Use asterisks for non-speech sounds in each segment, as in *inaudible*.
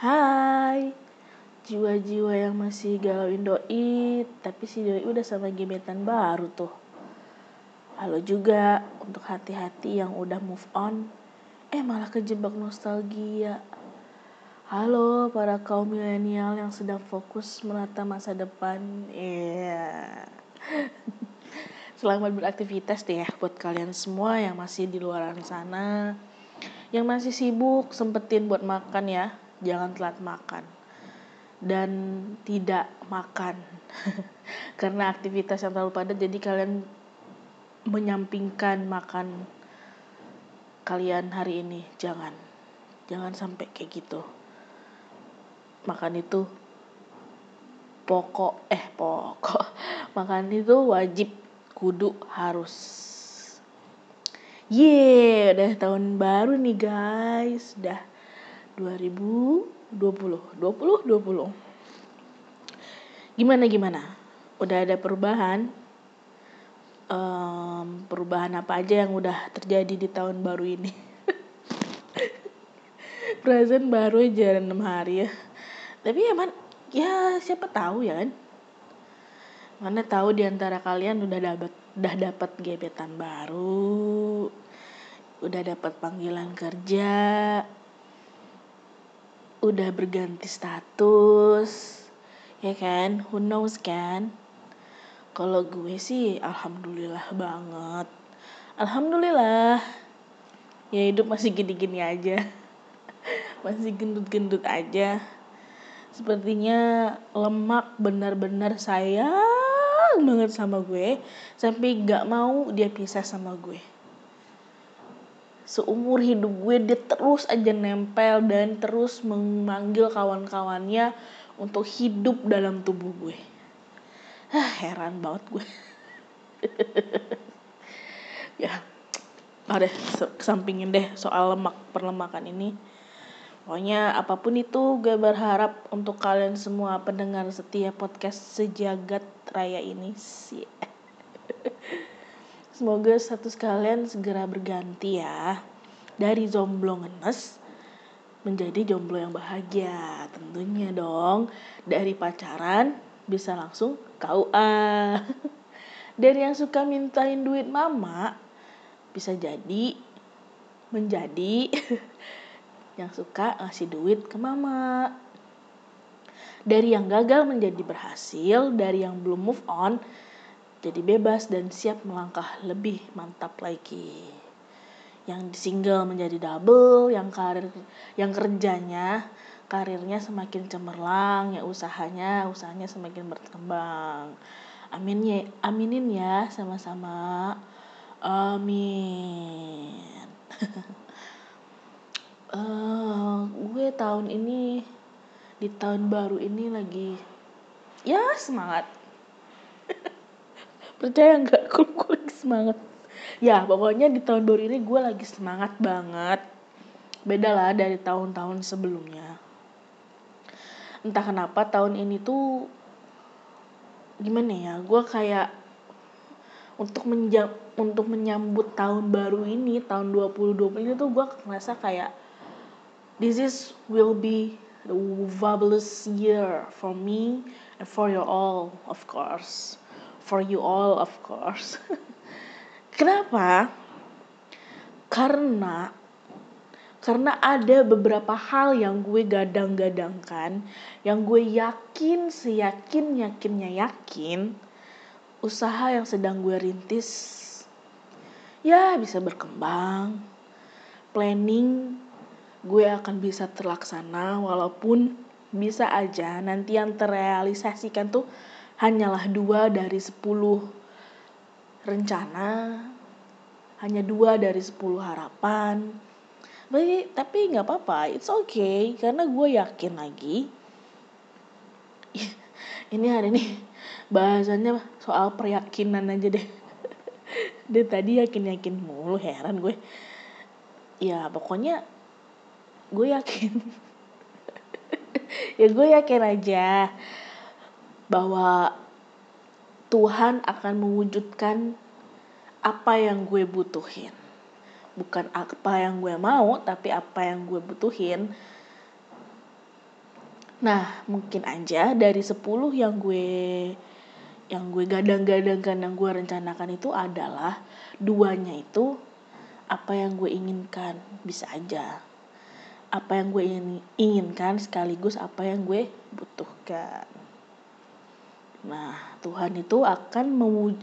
Hai. Jiwa-jiwa yang masih galauin doi Tapi si doi udah sama gebetan baru tuh. Halo juga untuk hati-hati yang udah move on Eh malah kejebak nostalgia. Halo para kaum milenial yang sedang fokus menata masa depan. Iya. *laughs* Selamat beraktivitas deh ya buat kalian semua yang masih di luar sana. Yang masih sibuk sempetin buat makan ya jangan telat makan. Dan tidak makan. *laughs* Karena aktivitas yang terlalu padat jadi kalian menyampingkan makan kalian hari ini. Jangan. Jangan sampai kayak gitu. Makan itu pokok eh pokok. *laughs* Makan itu wajib. Kudu harus. Yeay, udah tahun baru nih guys. Udah 2020 20 20 gimana gimana? Udah ada perubahan? Um, perubahan apa aja yang udah terjadi di tahun baru ini? *laughs* Perasaan baru aja 6 hari ya. Tapi ya man ya siapa tahu ya kan? Mana tahu di antara kalian udah dapat udah dapat gebetan baru udah dapat panggilan kerja udah berganti status ya kan? Who knows kan? Kalau gue sih alhamdulillah banget. Alhamdulillah. Ya hidup masih gini-gini aja. *laughs* Masih gendut-gendut aja. Sepertinya lemak benar-benar sayang banget sama gue. Sampai gak mau dia pisah sama gue seumur hidup gue dia terus aja nempel dan terus memanggil kawan-kawannya untuk hidup dalam tubuh gue. Heran banget gue. *laughs* ya, ada kesampingin deh soal lemak perlemakan ini. Pokoknya apa pun itu gue berharap untuk kalian semua pendengar setia podcast sejagat raya ini *laughs* sih. Semoga status kalian segera berganti ya. Dari jomblo ngenes menjadi jomblo yang bahagia. Tentunya dong. Dari pacaran bisa langsung KUA. *laughs* Dari yang suka mintain duit mama bisa jadi menjadi *laughs* yang suka ngasih duit ke mama. Dari yang gagal menjadi berhasil, dari yang belum move on jadi bebas dan siap melangkah lebih mantap lagi. Yang single menjadi double, yang karir yang kerjanya karirnya semakin cemerlang, ya usahanya usahanya semakin berkembang. Amin ya, aminin ya sama-sama. Amin. uh, *laughs* gue tahun ini di tahun baru ini lagi ya semangat percaya nggak gue, gue lagi semangat. Ya pokoknya di tahun baru ini gue lagi semangat banget. Beda lah dari tahun-tahun sebelumnya. Entah kenapa tahun ini tuh gimana ya gue kayak untuk menjam untuk menyambut tahun baru ini tahun 2020 ini tuh gue ngerasa kayak this is will be the fabulous year for me and for you all of course for you all of course. *laughs* Kenapa? Karena karena ada beberapa hal yang gue gadang-gadangkan, yang gue yakin seyakin yakinnya yakin, usaha yang sedang gue rintis, ya bisa berkembang, planning gue akan bisa terlaksana walaupun bisa aja nanti yang terrealisasikan tuh hanyalah dua dari sepuluh rencana, hanya dua dari sepuluh harapan. Tapi, tapi nggak apa-apa, it's okay karena gue yakin lagi. *laughs* Ini hari ini bahasannya soal peryakinan aja deh. *laughs* Dia tadi yakin-yakin mulu, heran gue. Ya pokoknya gue yakin. *laughs* ya gue yakin aja bahwa Tuhan akan mewujudkan apa yang gue butuhin. Bukan apa yang gue mau, tapi apa yang gue butuhin. Nah, mungkin aja dari 10 yang gue yang gue gadang-gadangkan yang gue rencanakan itu adalah duanya itu apa yang gue inginkan bisa aja apa yang gue inginkan sekaligus apa yang gue butuhkan nah Tuhan itu akan memuj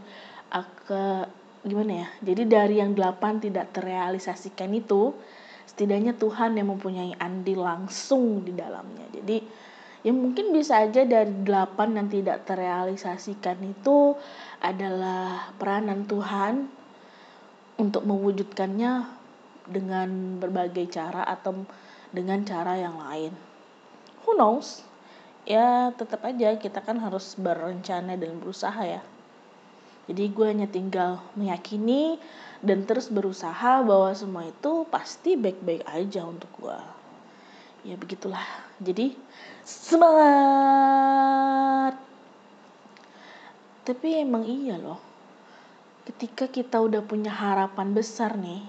akan gimana ya jadi dari yang delapan tidak terrealisasikan itu setidaknya Tuhan yang mempunyai andil langsung di dalamnya jadi ya mungkin bisa aja dari delapan yang tidak terrealisasikan itu adalah peranan Tuhan untuk mewujudkannya dengan berbagai cara atau dengan cara yang lain. Who knows? Ya tetap aja kita kan harus berencana dan berusaha ya. Jadi gue hanya tinggal meyakini dan terus berusaha bahwa semua itu pasti baik-baik aja untuk gue. Ya begitulah. Jadi semangat. Tapi emang iya loh ketika kita udah punya harapan besar nih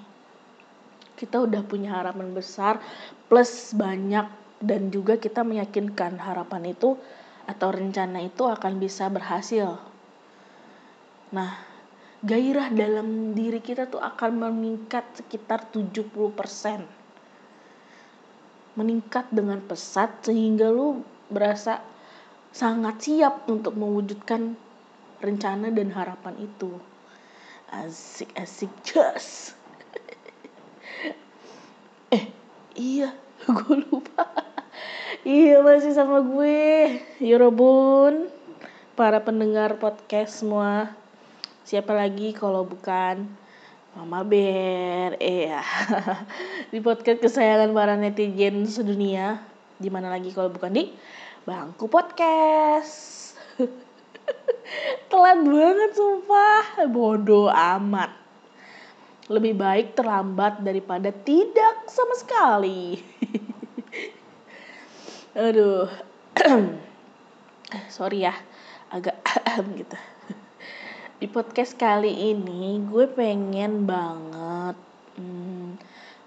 kita udah punya harapan besar plus banyak dan juga kita meyakinkan harapan itu atau rencana itu akan bisa berhasil. Nah gairah dalam diri kita tuh akan meningkat sekitar 70% meningkat dengan pesat sehingga lu berasa sangat siap untuk mewujudkan rencana dan harapan itu. Asik asik just *laughs* eh iya *laughs* gue lupa iya masih sama gue Yorobun. Para pendengar podcast semua. Siapa lagi kalau bukan Mama Bear? Ya *laughs* di podcast kesayangan para netizen sedunia. Di mana lagi kalau bukan di bangku podcast? *laughs* Telat banget sumpah. Bodoh amat. Lebih baik terlambat daripada tidak sama sekali aduh. *clears throat* Sorry ya agak *clears throat* gitu. Di podcast kali ini gue pengen banget hmm,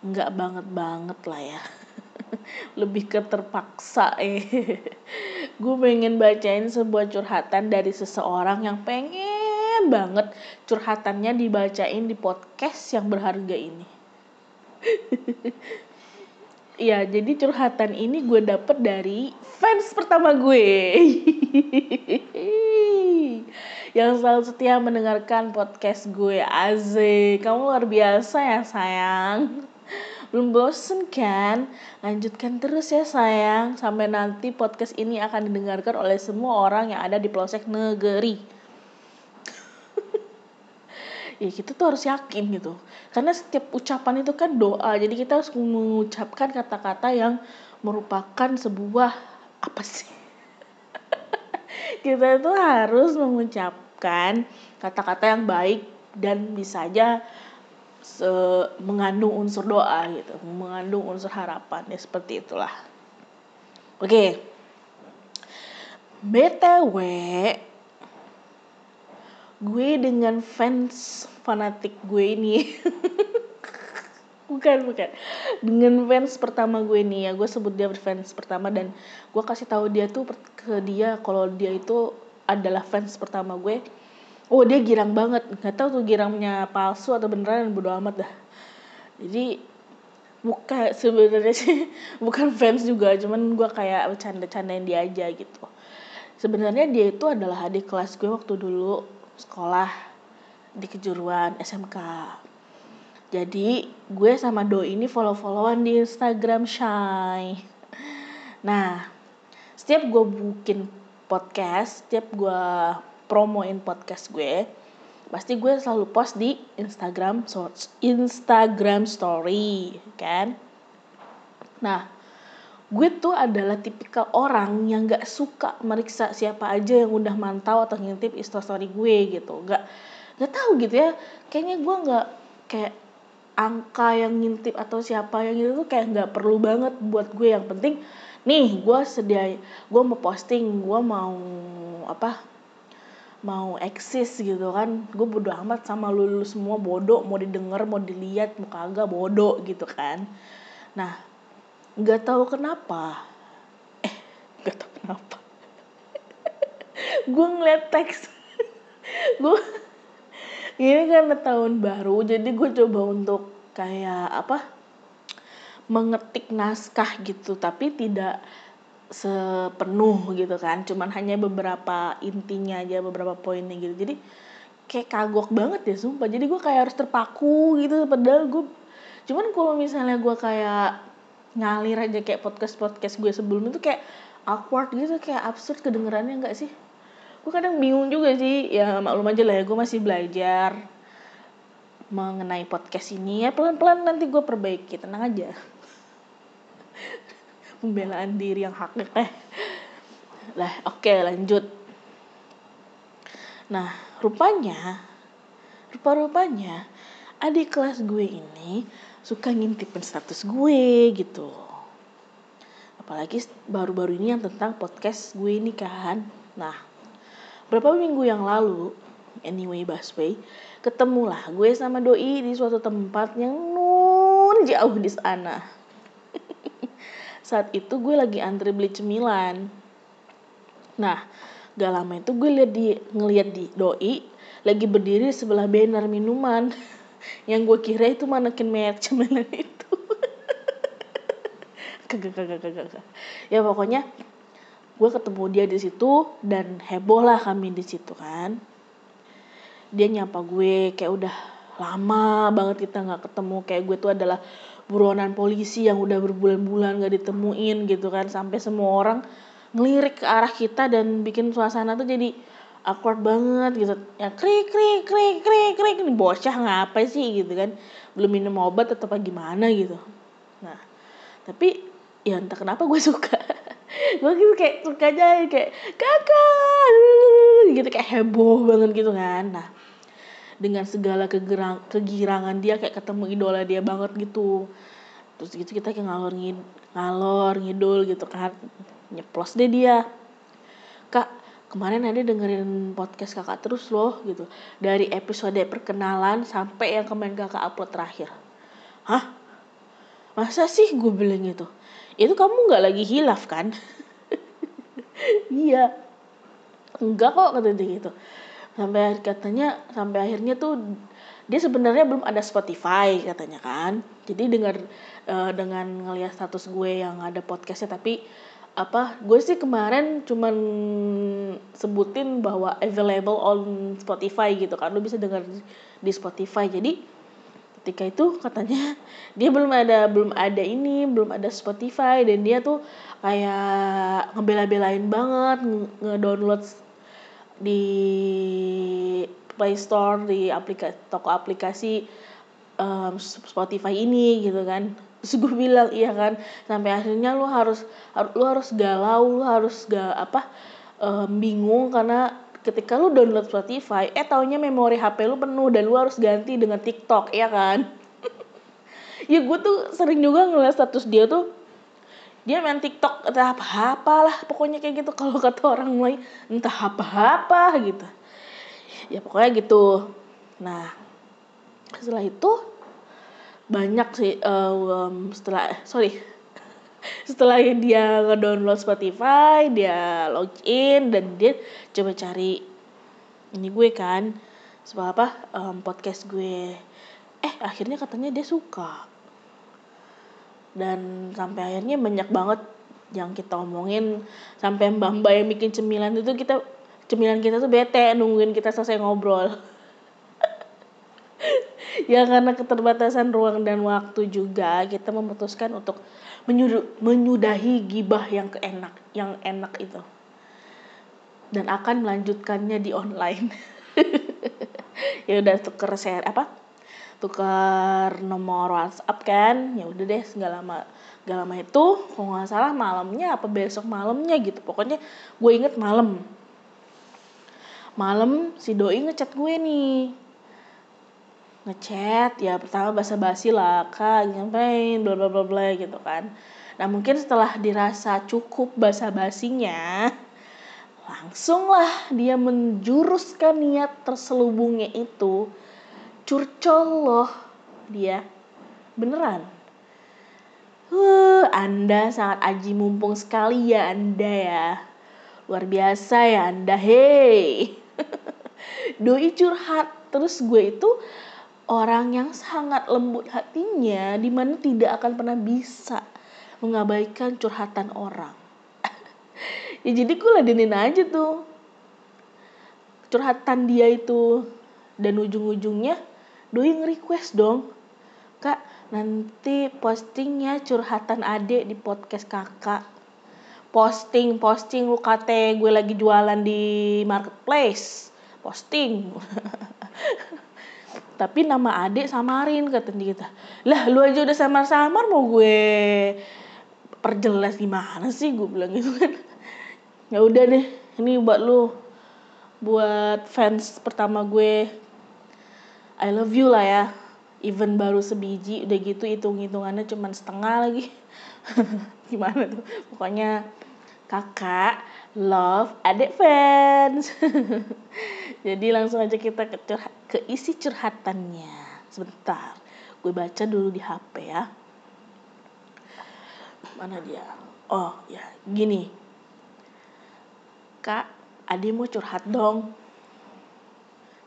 nggak banget banget lah ya. *laughs* Lebih ke terpaksa eh. *laughs* Gue pengen bacain sebuah curhatan dari seseorang yang pengen banget curhatannya dibacain di podcast yang berharga ini *laughs* Ya, jadi curhatan ini gue dapet dari fans pertama gue. *laughs* yang selalu setia mendengarkan podcast gue. Aze, kamu luar biasa ya sayang. Belum bosen kan? Lanjutkan terus ya sayang. Sampai nanti podcast ini akan didengarkan oleh semua orang yang ada di pelosok negeri. Ya kita tuh harus yakin gitu. Karena setiap ucapan itu kan doa. Jadi kita harus mengucapkan kata-kata yang merupakan sebuah apa sih? *laughs* kita itu harus mengucapkan kata-kata yang baik dan bisa aja se mengandung unsur doa gitu, mengandung unsur harapan ya seperti itulah. Oke. Okay. BTW gue dengan fans fanatik gue ini. Bukan bukan. Dengan fans pertama gue nih ya gue sebut dia fans pertama dan gue kasih tahu dia tuh ke dia kalau dia itu adalah fans pertama gue. Oh dia girang banget. Nggak tahu tuh girangnya palsu atau beneran bodo amat dah. Jadi bukan sebenarnya sih *laughs* bukan fans juga cuman gue kayak bercanda-candain dia aja gitu. Sebenarnya dia itu adalah adik kelas gue waktu dulu sekolah di kejuruan SMK jadi gue sama Do ini follow-followan di Instagram Shy nah setiap gue bikin podcast setiap gue promoin podcast gue pasti gue selalu post di Instagram Instagram story kan? Nah gue tuh adalah tipikal orang yang gak suka meriksa siapa aja yang udah mantau atau ngintip instastory gue gitu. Gak gak tahu gitu ya. Kayaknya gue gak kayak angka yang ngintip atau siapa yang itu tuh kayak nggak perlu banget buat gue. Yang penting nih gue sedia gue mau posting gue mau apa mau eksis gitu kan. Gue bodo amat sama lu, lu semua bodoh. Mau didengar mau dilihat mau kagak bodoh gitu kan. Nah nggak tahu kenapa. Eh gak tau kenapa. *laughs* Gue ngeliat teks. *laughs* Gue ini karena tahun baru jadi gue coba untuk kayak apa mengetik naskah gitu tapi tidak sepenuh gitu kan. Cuman hanya beberapa intinya aja beberapa poinnya gitu. Jadi kayak kagok banget ya sumpah. Jadi gue kayak harus terpaku gitu padahal gue cuman kalau misalnya gue kayak ngalir aja kayak podcast podcast gue sebelum itu kayak awkward gitu kayak absurd kedengerannya enggak sih? Gue kadang bingung juga sih. Ya maklum aja lah ya gue masih belajar mengenai podcast ini. Ya pelan pelan nanti gue perbaiki tenang aja. *laughs* Pembelaan diri yang hak eh. Lah oke okay, lanjut. Nah rupanya rupa rupanya adik kelas gue ini suka ngintipin status gue gitu. Apalagi baru-baru ini yang tentang podcast gue ini kan nah berapa minggu yang lalu anyway busway ketemulah gue sama doi di suatu tempat yang nun jauh di sana. *laughs* Saat itu gue lagi antri beli cemilan. Nah gak lama itu gue liat di ngeliat di doi lagi berdiri sebelah banner minuman *laughs* yang gue kira itu manekin merek cemilan *laughs* itu. Kagak kagak kagak ya pokoknya gue ketemu dia di situ dan heboh lah kami di situ kan. Dia nyapa gue kayak udah lama banget kita nggak ketemu. Kayak gue tuh adalah buronan polisi yang udah berbulan-bulan gak ditemuin gitu kan. Sampai semua orang ngelirik ke arah kita dan bikin suasana tuh jadi awkward banget gitu. Ya krik krik krik krik krik. Ini bocah ngapa sih gitu kan? Belum minum obat atau apa gimana gitu. Nah tapi ya entah kenapa gue *laughs* suka. Gue gitu kayak suka aja kayak kakak! Gitu kayak heboh banget gitu kan. Nah dengan segala kegerang, kegirangan dia kayak ketemu idola dia banget gitu. Terus gitu kita kayak ngalor ngid ngalor ngidul gitu kan. Nyeplos deh dia kemarin ada dengerin podcast kakak terus loh gitu. Dari episode perkenalan sampai yang kemarin kakak upload terakhir. Hah? Masa sih gue bilang gitu? Itu kamu nggak lagi hilaf kan? *laughs* Iya. Enggak kok kata dia gitu. Sampai katanya sampai akhirnya tuh dia sebenarnya belum ada Spotify katanya kan. Jadi dengar uh, dengan ngelihat status gue yang ada podcastnya tapi apa gue sih kemarin cuman sebutin bahwa available on Spotify gitu kan lo bisa dengar di Spotify. Jadi ketika itu katanya *laughs* dia belum ada belum ada ini belum ada Spotify dan dia tuh kayak ngebela-belain banget ngedownload di Play Store di aplikasi toko aplikasi um, Spotify ini gitu kan terus gue bilang iya kan sampai akhirnya lu harus lu harus galau lu harus gak apa um, bingung karena ketika lu download Spotify eh taunya memori HP lu penuh dan lu harus ganti dengan TikTok *laughs* ya kan? Ya gue tuh sering juga ngeliat status dia tuh dia main TikTok entah apa-apa lah pokoknya kayak gitu. Kalau kata orang lain entah apa-apa gitu. Ya pokoknya gitu. Nah setelah itu banyak sih uh, um, setelah sorry. Setelah dia ngedownload Spotify dia login dan dia coba cari ini gue kan sebab apa? Um, podcast gue. Eh akhirnya katanya dia suka. Dan sampai akhirnya banyak banget yang kita omongin. Sampai mbak mbak yang bikin cemilan itu kita cemilan kita tuh bete nungguin kita selesai ngobrol *laughs* ya karena keterbatasan ruang dan waktu juga kita memutuskan untuk menyudahi gibah yang keenak yang enak itu. Dan akan melanjutkannya di online. *laughs* Ya udah tuker share apa? Tukar nomor WhatsApp kan? Ya udah deh nggak lama nggak lama itu kalau nggak salah malamnya apa besok malamnya gitu. Pokoknya gue inget malam. Malam si doi ngechat gue nih ngechat ya pertama basa basi lah kak ngapain bla bla bla bla gitu kan. Nah mungkin setelah dirasa cukup basa basinya langsung lah dia menjuruskan niat terselubungnya itu. Curcol loh dia. Beneran. Huh, Anda sangat aji mumpung sekali ya Anda ya. Luar biasa ya Anda, hei. *laughs* Doi curhat, terus gue itu orang yang sangat lembut hatinya, di mana tidak akan pernah bisa mengabaikan curhatan orang. *laughs* ya jadi gue ladenin aja tuh. Curhatan dia itu dan ujung-ujungnya doi nge-request dong kak nanti postingnya curhatan adek di podcast kakak. Posting posting lu kate gue lagi jualan di marketplace. Posting *laughs* tapi nama adek samarin kata kita lah lu aja udah samar-samar mau gue perjelas gimana sih? Gue bilang gitu kan. Ya udah deh ini buat lu. Buat fans pertama gue. I love you lah ya. Even baru sebiji udah gitu hitung hitungannya cuma setengah lagi. *laughs* Gimana tuh? Pokoknya kakak love fans. *laughs* Jadi langsung aja kita ke, ke isi curhatannya. Sebentar gue baca dulu di hp ya. Mana dia? Oh ya gini. Kak adik mau curhat dong.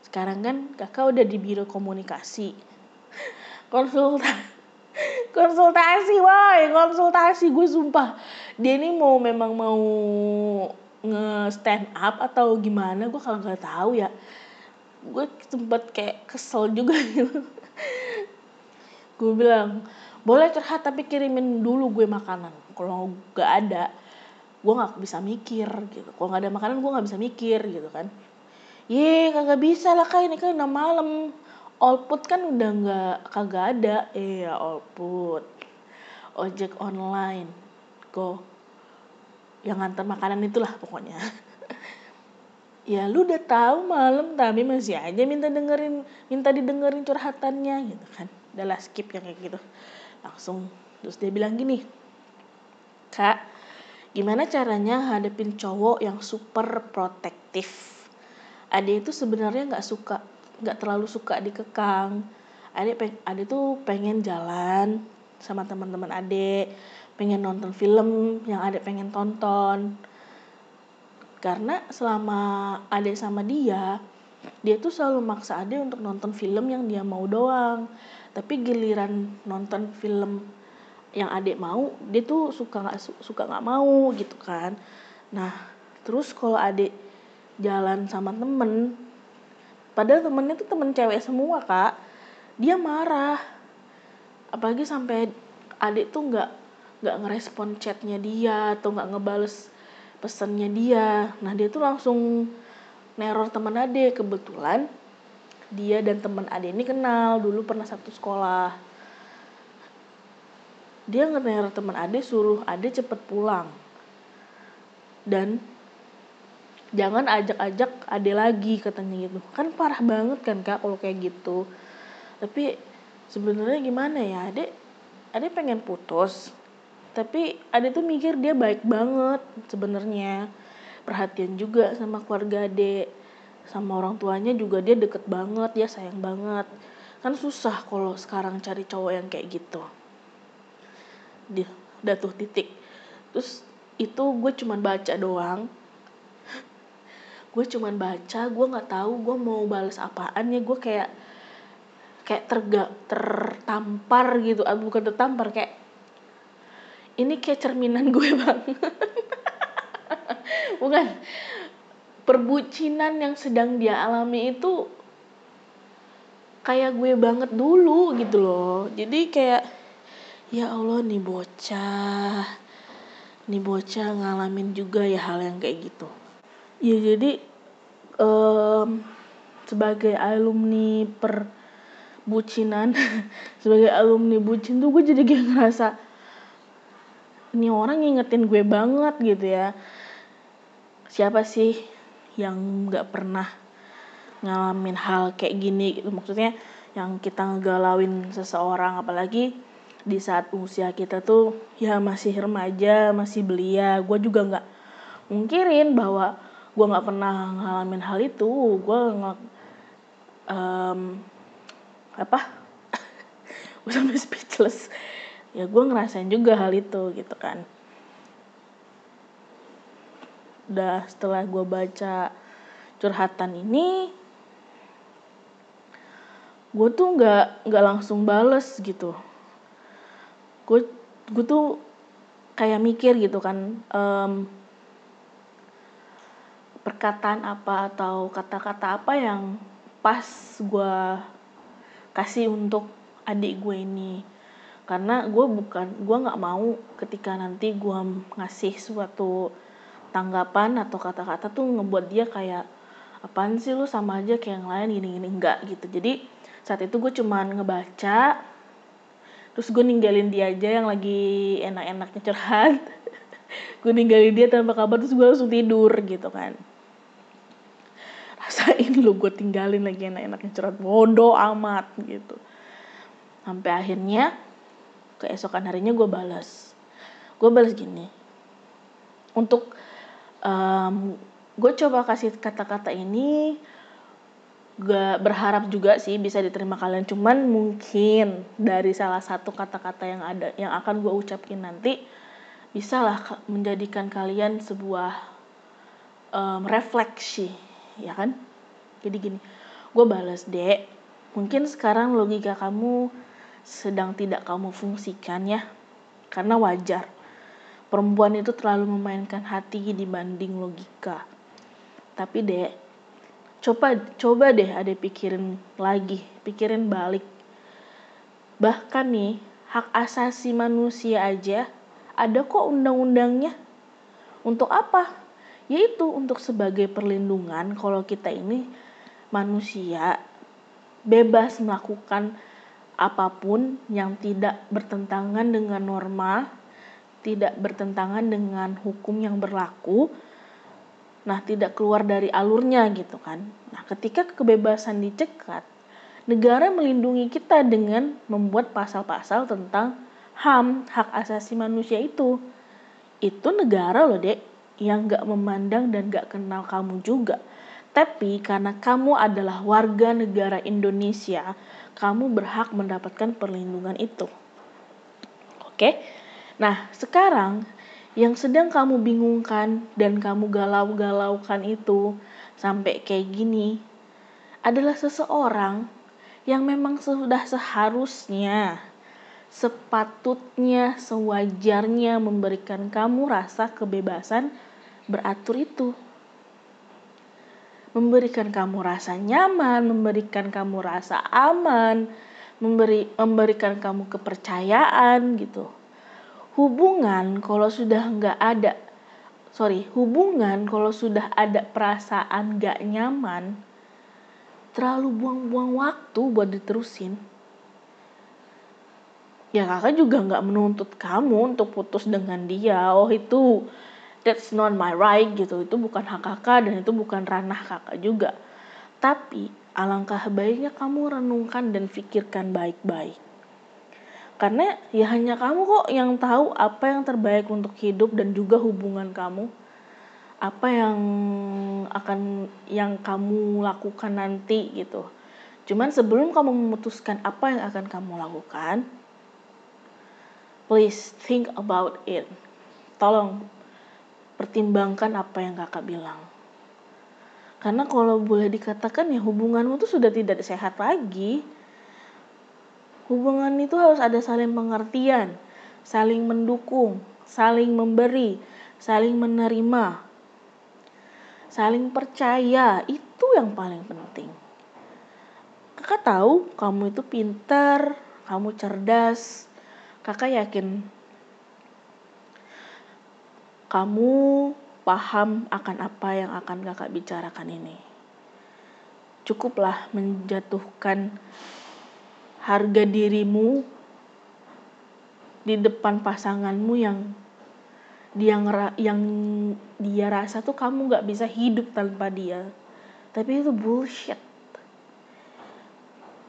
Sekarang kan kakak udah di biro komunikasi. *laughs* Konsultasi *laughs* konsultasi woi konsultasi gue sumpah dia ini mau memang mau nge stand up atau gimana gue kalau nggak tahu ya. Gue sempet kayak kesel juga gitu. *laughs* Gue bilang boleh curhat tapi kirimin dulu gue makanan. Kalau gak ada gue nggak bisa mikir gitu. Kalau nggak ada makanan gue nggak bisa mikir gitu kan. Ye kagak bisa lah kayak ini kan udah malam. Allput kan udah nggak kagak ada. Iya Allput ojek online go yang ngantar makanan itulah pokoknya. *laughs* Ya lu udah tahu malam tapi masih aja minta dengerin minta didengerin curhatannya gitu kan. Udah skip yang kayak gitu. Langsung terus dia bilang gini kak gimana caranya hadapin cowok yang super protektif? Ade itu sebenarnya nggak suka nggak terlalu suka dikekang adik peng tuh pengen jalan sama teman-teman adik pengen nonton film yang adik pengen tonton. Karena selama adik sama dia dia tuh selalu maksa adik untuk nonton film yang dia mau doang. Tapi giliran nonton film yang adik mau dia tuh suka nggak suka nggak mau gitu kan. Nah terus kalau adik jalan sama temen padahal temennya tuh temen cewek semua kak dia marah. Apalagi sampai adik tuh nggak nggak ngerespon chatnya dia atau nggak ngebales pesennya dia. Nah dia tuh langsung neror teman adik. Kebetulan dia dan teman adik ini kenal dulu pernah satu sekolah. Dia ngeneror teman adik suruh adik cepet pulang. Dan jangan ajak-ajak ade lagi katanya gitu. Kan parah banget kan kak kalau kayak gitu. Tapi sebenarnya gimana ya ade ade pengen putus tapi ade tuh mikir dia baik banget sebenarnya. Perhatian juga sama keluarga ade. Sama orang tuanya juga dia deket banget dia sayang banget. Kan susah kalau sekarang cari cowok yang kayak gitu. Dia udah tuh titik. Terus itu gue cuman baca doang. *laughs* Gue cuman baca gue nggak tahu gue mau balas apaan ya. Gue kayak kayak terga tertampar gitu. Ah, bukan tertampar kayak ini kayak cerminan gue banget bukan. Perbucinan yang sedang dia alami itu kayak gue banget dulu gitu loh. Jadi kayak ya Allah nih bocah. Nih bocah ngalamin juga ya hal yang kayak gitu. Ya jadi um, sebagai alumni per bucinan *laughs* sebagai alumni bucin tuh gue jadi kayak ngerasa ini orang ngingetin gue banget gitu ya. Siapa sih yang nggak pernah ngalamin hal kayak gini gitu? Maksudnya yang kita ngegalauin seseorang apalagi di saat usia kita tuh ya masih remaja masih belia. Gue juga nggak mungkirin bahwa gue nggak pernah ngalamin hal itu. Gue nggak um, apa? *laughs* Gue sampai speechless ya gue ngerasain juga hal itu gitu kan. Udah setelah gue baca curhatan ini gue tuh nggak nggak langsung bales gitu. Gue gue tuh kayak mikir gitu kan um, perkataan apa atau kata-kata apa yang pas gue kasih untuk adik gue ini karena gue bukan gue nggak mau ketika nanti gue ngasih suatu tanggapan atau kata-kata tuh ngebuat dia kayak apaan sih lu sama aja kayak yang lain gini-gini. Enggak gitu. Jadi saat itu gue cuman ngebaca terus gue ninggalin dia aja yang lagi enak-enaknya curhat. *laughs* Gue ninggalin dia tanpa kabar terus gue langsung tidur gitu kan. Rasain lu gue tinggalin lagi enak-enaknya curhat. Bodoh amat gitu. Sampai akhirnya keesokan harinya gue balas. Gue balas gini untuk um, gue coba kasih kata-kata ini gak berharap juga sih bisa diterima kalian. Cuman mungkin dari salah satu kata-kata yang ada yang akan gue ucapin nanti bisalah menjadikan kalian sebuah um, refleksi. Ya kan? Jadi gini gue balas dek. Mungkin sekarang logika kamu sedang tidak kamu fungsikan ya karena wajar perempuan itu terlalu memainkan hati dibanding logika. Tapi dek, coba coba deh ada pikirin lagi, pikirin balik. Bahkan nih, hak asasi manusia aja ada kok undang-undangnya. Untuk apa? Yaitu untuk sebagai perlindungan kalau kita ini manusia bebas melakukan apa pun yang tidak bertentangan dengan norma tidak bertentangan dengan hukum yang berlaku, nah tidak keluar dari alurnya gitu kan. Nah ketika kebebasan dicekat, negara melindungi kita dengan membuat pasal-pasal tentang HAM, hak asasi manusia itu. Itu negara loh dek, yang gak memandang dan gak kenal kamu juga. Tapi karena kamu adalah warga negara Indonesia, kamu berhak mendapatkan perlindungan itu. Oke, Nah, sekarang yang sedang kamu bingungkan dan kamu galau-galaukan itu sampai kayak gini adalah seseorang yang memang sudah seharusnya sepatutnya sewajarnya memberikan kamu rasa kebebasan beratur itu memberikan kamu rasa nyaman, memberikan kamu rasa aman, memberi memberikan kamu kepercayaan gitu. Hubungan kalau sudah nggak ada sorry hubungan kalau sudah ada perasaan nggak nyaman terlalu buang-buang waktu buat diterusin. Ya kakak juga nggak menuntut kamu untuk putus dengan dia. Oh itu that's not my right gitu. Itu bukan hak kakak dan itu bukan ranah kakak juga. Tapi alangkah baiknya kamu renungkan dan pikirkan baik-baik. Karena ya hanya kamu kok yang tahu apa yang terbaik untuk hidup dan juga hubungan kamu. Apa yang akan yang kamu lakukan nanti gitu. Cuman sebelum kamu memutuskan apa yang akan kamu lakukan please think about it. Tolong pertimbangkan apa yang kakak bilang karena kalau boleh dikatakan ya hubunganmu tuh sudah tidak sehat lagi Hubungan itu harus ada saling pengertian, saling mendukung, saling memberi, saling menerima, saling percaya. Itu yang paling penting. Kakak tahu kamu itu pintar, kamu cerdas. Kakak yakin kamu paham akan apa yang akan kakak bicarakan ini. Cukuplah menjatuhkan harga dirimu di depan pasanganmu yang dia yang dia rasa tuh kamu nggak bisa hidup tanpa dia tapi itu bullshit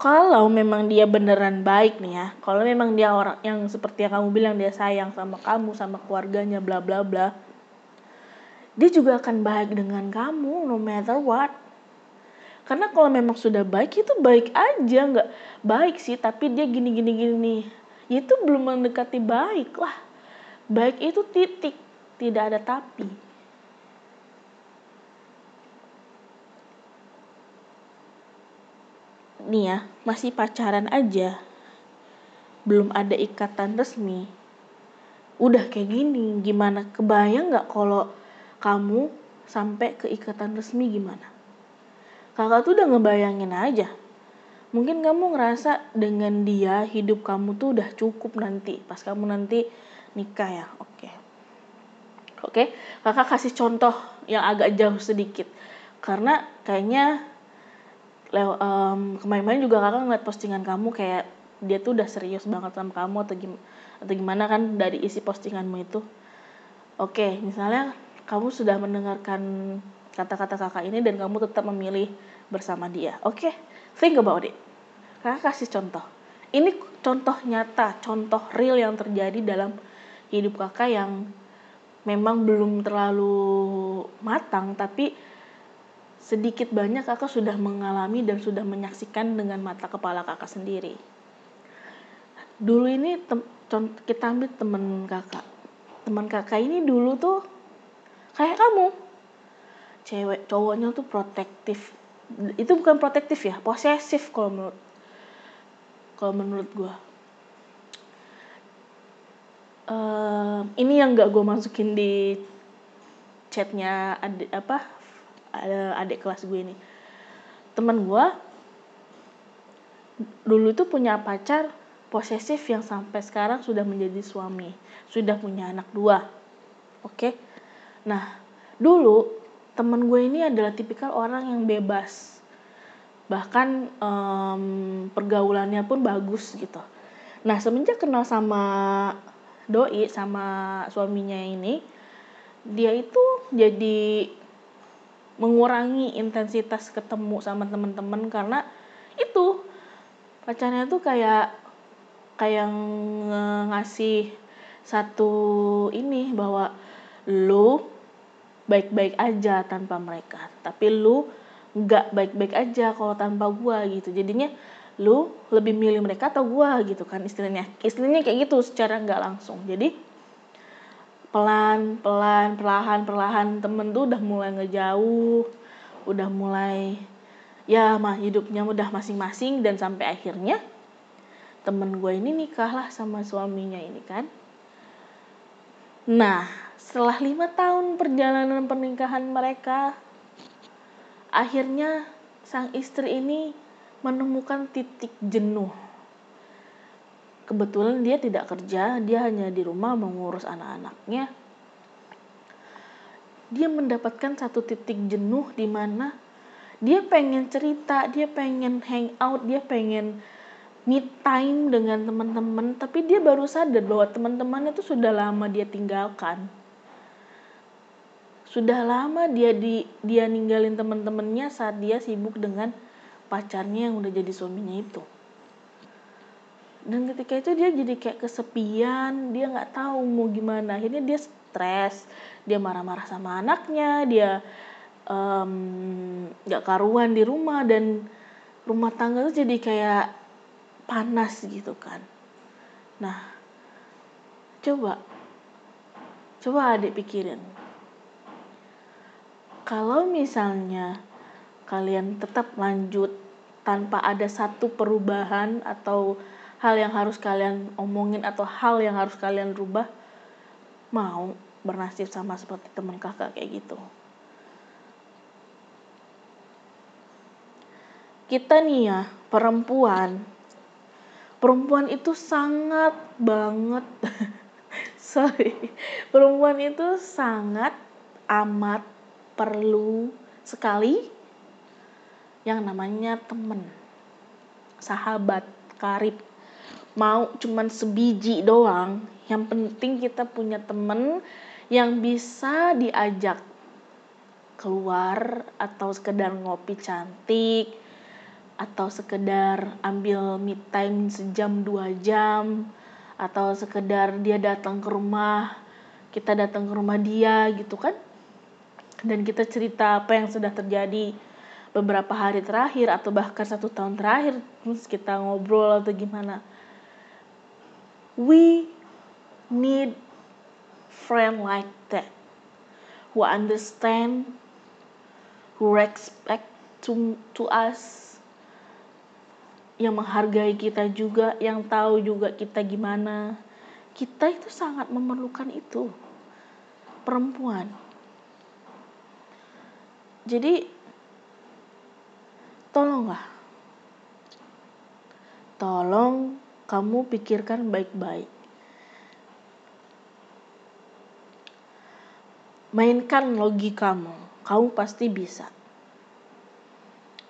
kalau memang dia beneran baik nih ya kalau memang dia orang yang seperti yang kamu bilang dia sayang sama kamu sama keluarganya bla bla bla dia juga akan baik dengan kamu no matter what. Karena kalau memang sudah baik itu baik aja nggak baik sih tapi dia gini gini gini itu belum mendekati baik lah. Baik itu titik tidak ada tapi nih ya masih pacaran aja. Belum ada ikatan resmi. Udah kayak gini gimana? Kebayang nggak kalau kamu sampai ke ikatan resmi gimana? Kakak tuh udah ngebayangin aja. Mungkin kamu ngerasa dengan dia hidup kamu tuh udah cukup nanti pas kamu nanti nikah ya oke. Oke kakak kasih contoh yang agak jauh sedikit. Karena kayaknya um, kemarin-kemarin juga kakak ngeliat postingan kamu kayak dia tuh udah serius banget sama kamu atau gimana atau gimana kan dari isi postinganmu itu. Oke misalnya kamu sudah mendengarkan kata-kata kakak ini dan kamu tetap memilih bersama dia. Oke think about it. Kakak kasih contoh. Ini contoh nyata contoh real yang terjadi dalam hidup kakak yang memang belum terlalu matang tapi sedikit banyak kakak sudah mengalami dan sudah menyaksikan dengan mata kepala kakak sendiri. Dulu ini kita ambil teman kakak. Teman kakak ini dulu tuh kayak kamu. Cewek cowoknya tuh protektif. Itu bukan protektif ya, posesif kalau menurut kalau menurut gue. Uh, ini yang gak gue masukin di chatnya apa adik kelas gue ini. Teman gue dulu itu punya pacar posesif yang sampai sekarang sudah menjadi suami. Sudah punya anak dua. Oke? Nah dulu teman gue ini adalah tipikal orang yang bebas. Bahkan um, pergaulannya pun bagus gitu. Nah semenjak kenal sama doi sama suaminya ini dia itu jadi mengurangi intensitas ketemu sama teman-teman karena itu pacarnya tuh kayak kayak ngasih satu ini bahwa lu baik-baik aja tanpa mereka tapi lu nggak baik-baik aja kalau tanpa gua gitu. Jadinya lu lebih milih mereka atau gua gitu kan istilahnya. Istilahnya kayak gitu secara nggak langsung. Jadi pelan pelan perlahan perlahan. Temen tuh udah mulai ngejauh udah mulai ya mah hidupnya udah masing-masing. Dan sampai akhirnya temen gue ini nikah lah sama suaminya ini kan. Nah setelah lima tahun perjalanan pernikahan mereka akhirnya sang istri ini menemukan titik jenuh kebetulan dia tidak kerja, dia hanya di rumah mengurus anak-anaknya. Dia mendapatkan satu titik jenuh di mana dia pengen cerita, dia pengen hang out, dia pengen meet time dengan teman-teman, tapi dia baru sadar bahwa teman-temannya itu sudah lama dia tinggalkan. Sudah lama dia di dia ninggalin teman-temannya saat dia sibuk dengan pacarnya yang udah jadi suaminya itu dan ketika itu dia jadi kayak kesepian dia nggak tahu mau gimana. Akhirnya dia stres dia marah-marah sama anaknya dia nggak um, karuan di rumah dan rumah tangga tuh jadi kayak panas gitu kan. Nah coba coba adik pikirin. Kalau misalnya kalian tetap lanjut tanpa ada satu perubahan atau hal yang harus kalian omongin atau hal yang harus kalian rubah mau bernasib sama seperti teman kakak kayak gitu. Kita nih ya perempuan. Perempuan itu sangat banget. *laughs* Sorry. Perempuan itu sangat amat perlu sekali yang namanya temen sahabat karib mau cuman sebiji doang. Yang penting kita punya temen yang bisa diajak keluar atau sekedar ngopi cantik atau sekedar ambil me time sejam dua jam atau sekedar dia datang ke rumah kita datang ke rumah dia gitu kan. Dan kita cerita apa yang sudah terjadi beberapa hari terakhir atau bahkan satu tahun terakhir terus kita ngobrol atau gimana we need friend like that who understand who respect to to us yang menghargai kita juga yang tahu juga kita gimana. Kita itu sangat memerlukan itu perempuan. Jadi tolonglah. Tolong kamu pikirkan baik-baik. Mainkan logikamu kamu pasti bisa.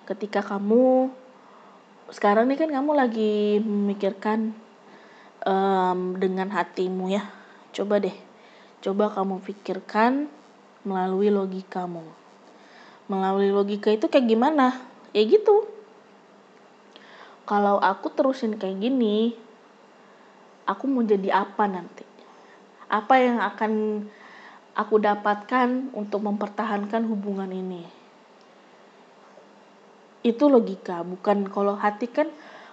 Ketika kamu sekarang ini kan kamu lagi memikirkan um, dengan hatimu ya. Coba deh coba kamu pikirkan melalui logikamu melalui logika itu kayak gimana? Ya gitu kalau aku terusin kayak gini aku mau jadi apa nanti? Apa yang akan aku dapatkan untuk mempertahankan hubungan ini. Itu logika, bukan kalau hati kan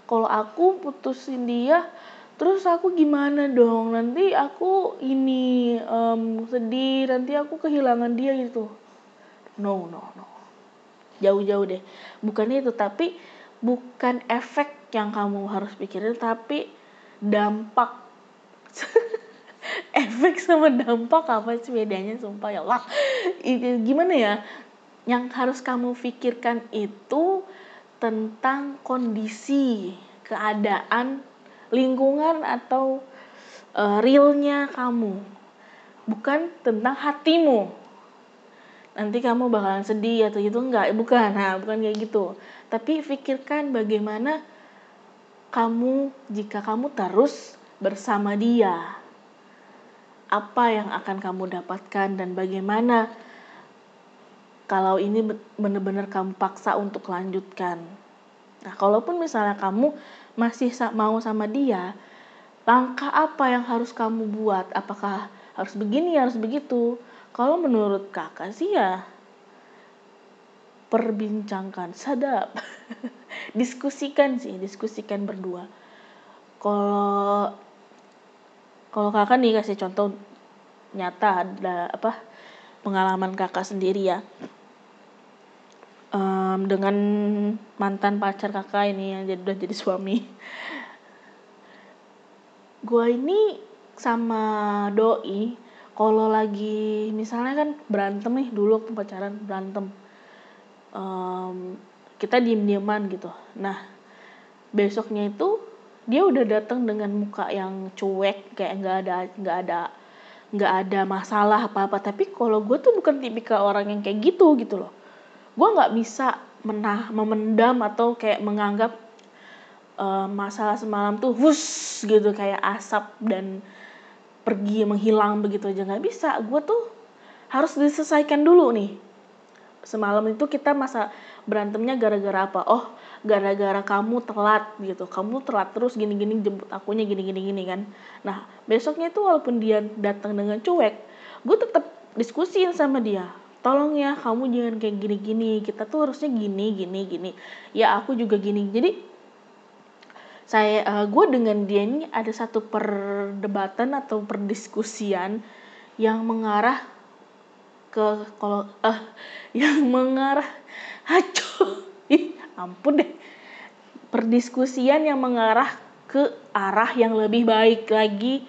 kalau aku putusin dia terus aku gimana dong? Nanti aku ini um, sedih nanti aku kehilangan dia gitu. No no no. Jauh-jauh deh. Bukan itu tapi bukan efek yang kamu harus pikirin tapi dampak. *laughs* Efek sama dampak apa sih bedanya? Sumpah ya Allah. Gimana ya? Yang harus kamu pikirkan itu tentang kondisi keadaan lingkungan atau uh, realnya kamu. Bukan tentang hatimu. Nanti kamu bakalan sedih atau gitu enggak. Bukan. Nah bukan kayak gitu tapi pikirkan bagaimana kamu jika kamu terus bersama dia apa yang akan kamu dapatkan dan bagaimana kalau ini benar-benar kamu paksa untuk lanjutkan. Nah, kalaupun misalnya kamu masih mau sama dia, langkah apa yang harus kamu buat? Apakah harus begini, harus begitu? Kalau menurut kakak sih ya perbincangkan, sadap. *laughs* diskusikan sih, diskusikan berdua. Kalau kalau kakak nih kasih contoh nyata ada apa pengalaman kakak sendiri ya um, dengan mantan pacar kakak ini yang jadi udah jadi suami gue ini sama doi kalau lagi misalnya kan berantem nih dulu waktu pacaran berantem um, kita diem dieman gitu. Nah besoknya itu dia udah datang dengan muka yang cuek kayak nggak ada nggak ada nggak ada masalah apa apa tapi kalau gue tuh bukan tipikal orang yang kayak gitu gitu loh. Gue nggak bisa menah memendam atau kayak menganggap uh, masalah semalam tuh hus gitu kayak asap dan pergi menghilang begitu aja. Nggak bisa. Gue tuh harus diselesaikan dulu nih semalam itu kita masa berantemnya gara-gara apa? Oh gara-gara kamu telat gitu. Kamu telat terus gini-gini jemput akunya gini-gini gini kan. Nah besoknya itu walaupun dia datang dengan cuek gue tetap diskusiin sama dia. Tolong ya kamu jangan kayak gini-gini. Kita tuh harusnya gini gini gini. Ya aku juga gini. Jadi saya uh, gue dengan dia ini ada satu perdebatan atau perdiskusian yang mengarah ke kalau uh, yang mengarah hancur ampun deh. Perdiskusian yang mengarah ke arah yang lebih baik lagi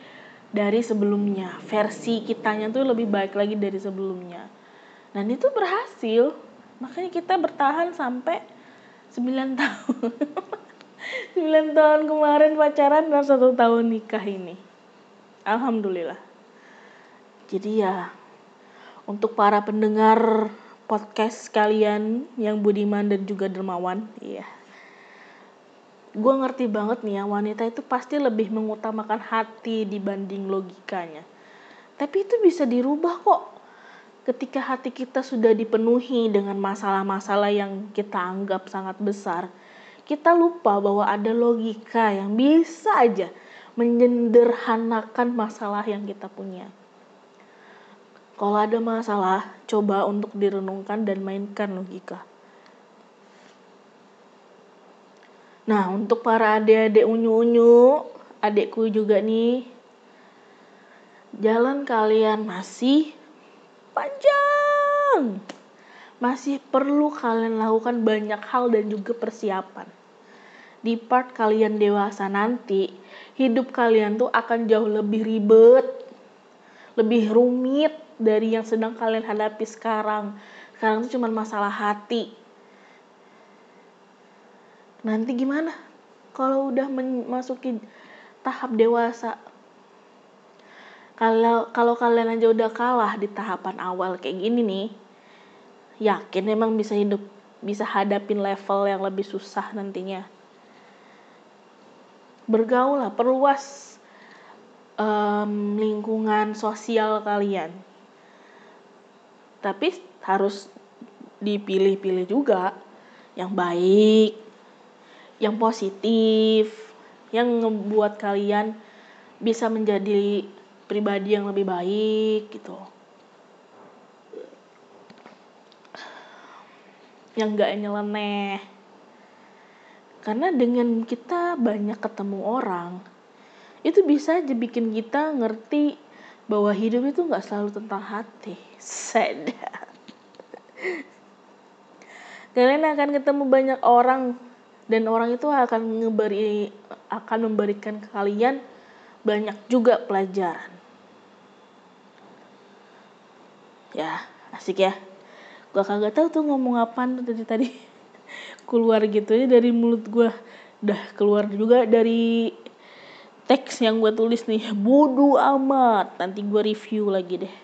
dari sebelumnya. Versi kitanya tuh lebih baik lagi dari sebelumnya. Dan itu berhasil. Makanya kita bertahan sampai 9 tahun. *laughs* 9 tahun kemarin pacaran dan satu tahun nikah ini. Alhamdulillah. Jadi ya untuk para pendengar podcast kalian yang budiman dan juga dermawan. Iya. Gue ngerti banget nih ya wanita itu pasti lebih mengutamakan hati dibanding logikanya. Tapi itu bisa dirubah kok. Ketika hati kita sudah dipenuhi dengan masalah-masalah yang kita anggap sangat besar kita lupa bahwa ada logika yang bisa aja menyederhanakan masalah yang kita punya. Kalau ada masalah, coba untuk direnungkan dan mainkan logika. Nah, untuk para adik-adik unyu-unyu, adekku juga nih jalan kalian masih panjang masih perlu kalian lakukan banyak hal dan juga persiapan di part kalian dewasa nanti hidup kalian tuh akan jauh lebih ribet lebih rumit dari yang sedang kalian hadapi sekarang. Sekarang tuh cuma masalah hati. Nanti gimana? Kalau udah memasuki tahap dewasa kalau kalau kalian aja udah kalah di tahapan awal kayak gini nih yakin emang bisa hidup bisa hadapin level yang lebih susah nantinya. Bergaul lah perluas um, lingkungan sosial kalian tapi harus dipilih-pilih juga yang baik yang positif yang ngebuat kalian bisa menjadi pribadi yang lebih baik gitu. Yang gak nyeleneh. Karena dengan kita banyak ketemu orang itu bisa aja bikin kita ngerti bahwa hidup itu gak selalu tentang hati. Sad. Kalian akan ketemu banyak orang dan orang itu akan ngeberi akan memberikan kalian banyak juga pelajaran. Ya asik ya. Gue kagak tahu tuh ngomong apa tuh tadi. *laughs* Keluar gitu ya dari mulut gue udah keluar juga dari teks yang gue tulis nih. Bodoh amat. Nanti gue review lagi deh.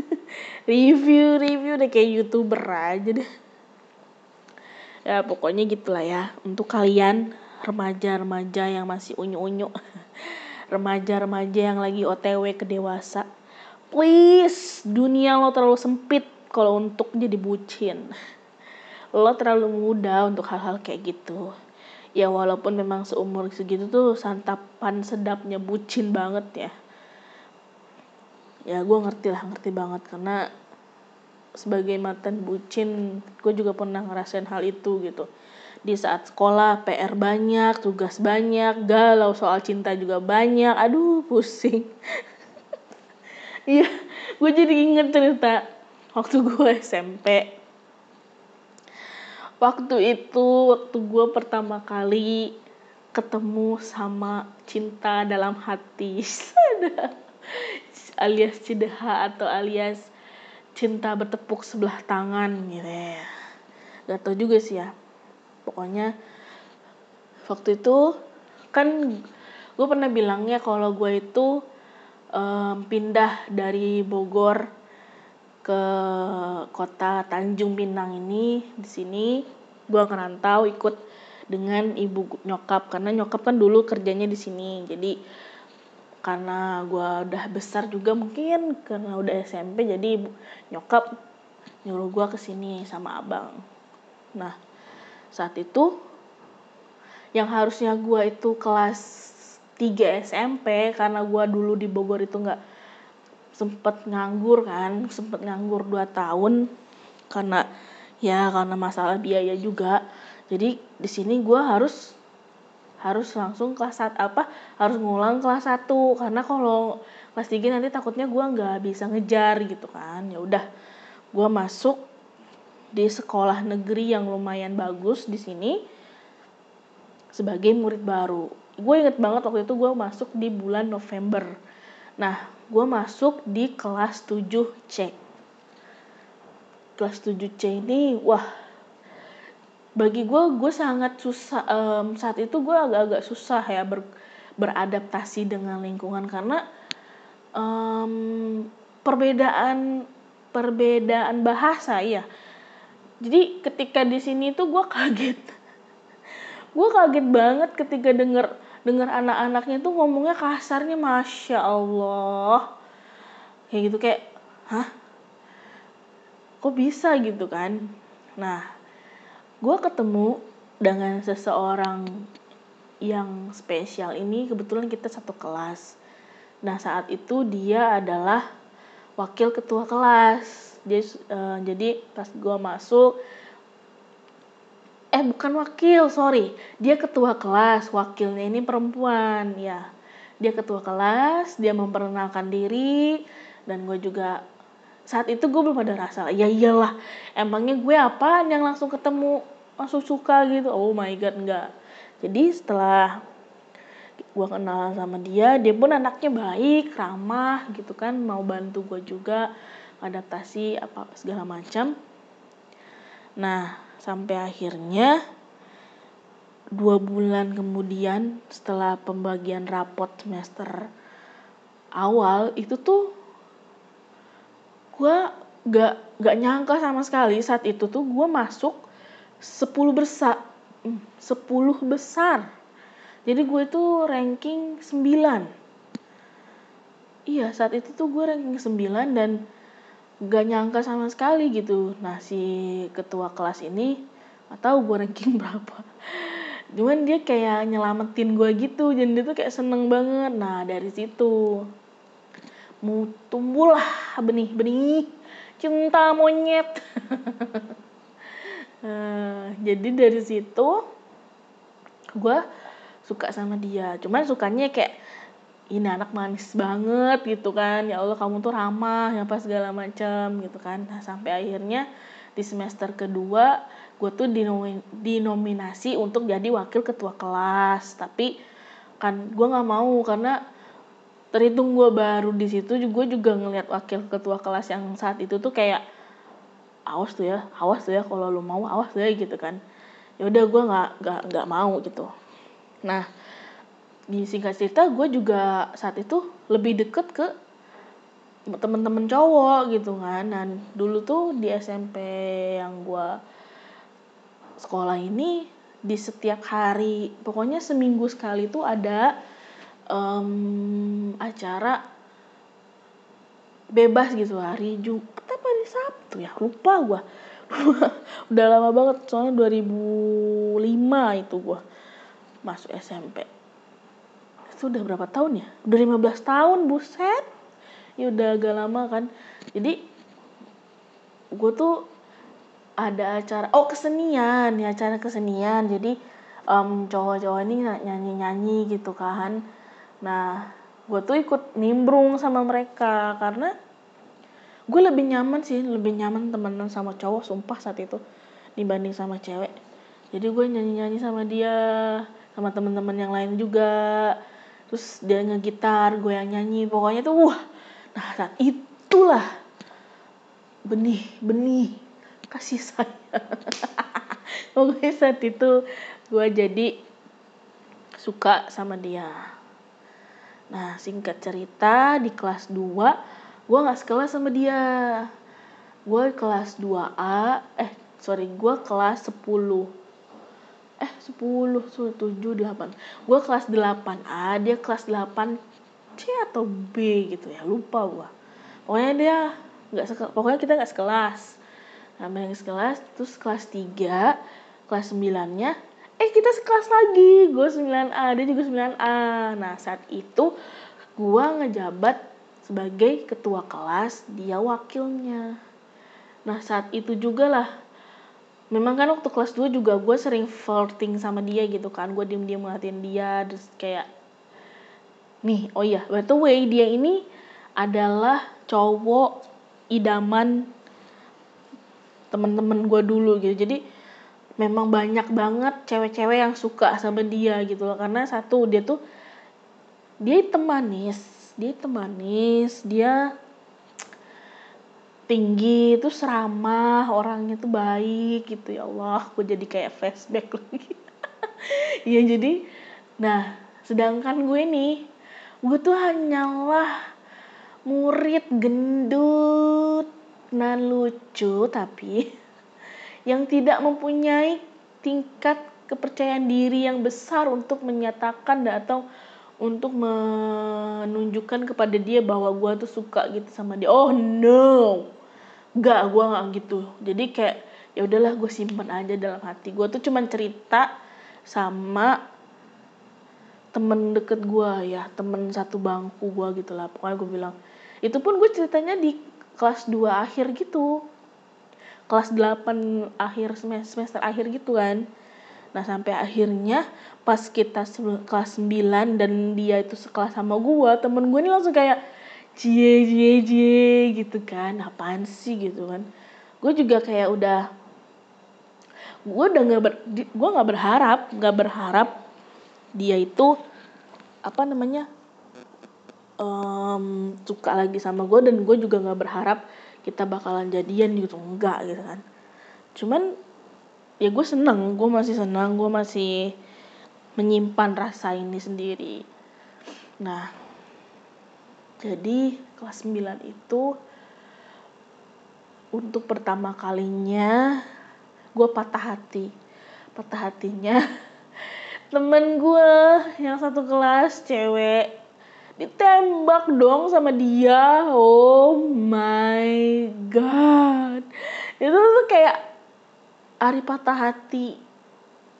*laughs* Review review deh kayak youtuber aja deh. Ya pokoknya gitulah ya. Untuk kalian remaja-remaja yang masih unyu-unyu. *laughs* Remaja-remaja yang lagi otw ke dewasa. Please dunia lo terlalu sempit kalau untuk jadi bucin. *laughs* Lo terlalu muda untuk hal-hal kayak gitu ya walaupun memang seumur segitu tuh santapan sedapnya bucin banget ya. Ya gue ngerti lah ngerti banget. Karena sebagai mantan bucin gue juga pernah ngerasain hal itu gitu. Di saat sekolah PR banyak tugas banyak galau soal cinta juga banyak. Aduh pusing. *laughs* Iya, gue jadi inget cerita waktu gue SMP. Waktu itu, waktu gue pertama kali ketemu sama cinta dalam hati. *laughs* alias cideha atau alias cinta bertepuk sebelah tangan gitu ya. Gak tau juga sih ya. Pokoknya waktu itu kan gue pernah bilangnya kalau gue itu um, pindah dari Bogor ke kota Tanjung Pinang ini di sini gue ngerantau ikut dengan ibu nyokap karena nyokap kan dulu kerjanya di sini. Jadi karena gue udah besar juga mungkin karena udah SMP jadi ibu nyokap nyuruh gue ke sini sama abang. Nah saat itu yang harusnya gue itu kelas 3 SMP karena gue dulu di Bogor itu nggak sempet nganggur kan sempet nganggur 2 tahun karena ya karena masalah biaya juga. Jadi di sini gue harus harus langsung kelas satu apa harus ngulang kelas 1 karena kalau kelas 3 nanti takutnya gue nggak bisa ngejar gitu kan. Ya udah gue masuk di sekolah negeri yang lumayan bagus di sini sebagai murid baru. Gue inget banget waktu itu gue masuk di bulan November nah gue masuk di kelas 7C kelas 7C ini wah bagi gue gue sangat susah um, saat itu gue agak-agak susah ya ber, beradaptasi dengan lingkungan karena um, perbedaan perbedaan bahasa ya jadi ketika di sini tuh gue kaget. *laughs* Gue kaget banget ketika denger dengar anak-anaknya tuh ngomongnya kasarnya masya allah. Kayak gitu kayak hah? Kok bisa? Gitu kan. Nah gue ketemu dengan seseorang yang spesial ini kebetulan kita satu kelas. Nah saat itu dia adalah wakil ketua kelas. Uh, jadi pas gue masuk eh bukan wakil sorry. Dia ketua kelas wakilnya ini perempuan ya. Dia ketua kelas dia memperkenalkan diri dan gue juga saat itu gue belum ada rasa. Ya iyalah emangnya gue apa yang langsung ketemu langsung suka gitu? Oh my god enggak. Jadi setelah gue kenal sama dia dia pun anaknya baik ramah gitu kan mau bantu gue juga adaptasi apa segala macam. Nah sampai akhirnya dua bulan kemudian setelah pembagian rapot semester awal itu tuh gue gak gak nyangka sama sekali saat itu tuh gue masuk 10 besar 10 besar. Jadi gue tuh ranking 9 iya saat itu tuh gue ranking 9 dan gak nyangka sama sekali gitu nah si ketua kelas ini atau gue ranking *laughs* berapa cuman dia kayak nyelamatin gue gitu jadi dia tuh kayak seneng banget nah dari situ mau tumbuhlah benih-benih cinta monyet. uh, *laughs* jadi dari situ gue suka sama dia. Cuman sukanya kayak ini anak manis banget gitu kan. Ya Allah kamu tuh ramah ya pas segala macam gitu kan. Nah, sampai akhirnya di semester kedua gue tuh dinominasi untuk jadi wakil ketua kelas tapi kan gue nggak mau karena terhitung gue baru di situ gue juga ngeliat wakil ketua kelas yang saat itu tuh kayak awas tuh ya awas tuh ya kalau lo mau awas tuh ya gitu kan ya udah gue nggak nggak nggak mau gitu nah di singkat cerita gue juga saat itu lebih deket ke temen-temen cowok gitu kan. Dan dulu tuh di SMP yang gue sekolah ini di setiap hari pokoknya seminggu sekali tuh ada um, acara bebas gitu hari Jumat apa hari Sabtu ya? Lupa gue *laughs* udah lama banget soalnya 2005 itu gue masuk SMP itu udah berapa tahun ya? Udah 15 tahun buset. Ya udah agak lama kan. Jadi gue tuh ada acara oh kesenian ya acara kesenian. Jadi um, cowok-cowok ini nyanyi-nyanyi gitu kan. Nah, gue tuh ikut nimbrung sama mereka karena gue lebih nyaman sih, lebih nyaman temenan sama cowok sumpah saat itu dibanding sama cewek. Jadi gue nyanyi-nyanyi sama dia, sama temen-temen yang lain juga. Terus dia ngegitar, gue yang nyanyi. Pokoknya tuh wah. Nah, saat itulah benih-benih kasih sayang. *laughs* Pokoknya saat itu gue jadi suka sama dia Nah, singkat cerita di kelas 2 gue gak sekelas sama dia. Gue kelas 2A, eh sorry gue kelas 10. Eh 10, 7, 8. Gue kelas 8A, dia kelas 8 C atau B gitu ya, lupa gue. Pokoknya dia nggak sekelas, pokoknya kita gak sekelas. Nah, yang sekelas, terus kelas 3, kelas 9-nya eh kita sekelas lagi gue 9A dia juga 9A nah saat itu gue ngejabat sebagai ketua kelas dia wakilnya nah saat itu juga lah memang kan waktu kelas 2 juga gue sering flirting sama dia gitu kan. Gue diem diem ngeliatin dia terus kayak nih oh iya by the way dia ini adalah cowok idaman temen-temen gue dulu gitu. Jadi memang banyak banget cewek-cewek yang suka sama dia gitu loh. Karena satu dia tuh dia itu manis dia itu manis dia tinggi itu ramah orangnya tuh baik gitu. Ya Allah aku jadi kayak flashback *laughs* lagi. Ya jadi nah sedangkan gue nih gue tuh hanyalah murid gendut nan lucu tapi *laughs* yang tidak mempunyai tingkat kepercayaan diri yang besar untuk menyatakan atau untuk menunjukkan kepada dia bahwa gue tuh suka gitu sama dia. Oh no gak gue gak gitu. Jadi kayak ya udahlah gue simpan aja dalam hati. Gue tuh cuman cerita sama temen deket gue ya temen satu bangku gue gitu lah. Pokoknya gue bilang itu pun gue ceritanya di kelas 2 akhir gitu. Kelas 8 akhir semester, semester akhir gitu kan. Nah sampai akhirnya pas kita kelas 9 dan dia itu sekelas sama gue, temen gue ini langsung kayak cie cie cie gitu kan, apaan sih gitu kan. Gue juga kayak udah, gue udah nggak ber, gue nggak berharap, nggak berharap dia itu apa namanya um, suka lagi sama gue dan gue juga nggak berharap kita bakalan jadian gitu. Enggak gitu kan. Cuman ya gue seneng gue masih senang gue masih menyimpan rasa ini sendiri. Nah jadi kelas 9 itu untuk pertama kalinya gue patah hati. Patah hatinya *laughs* temen gue yang satu kelas cewek ditembak dong sama dia. Oh my god. Itu tuh kayak hari patah hati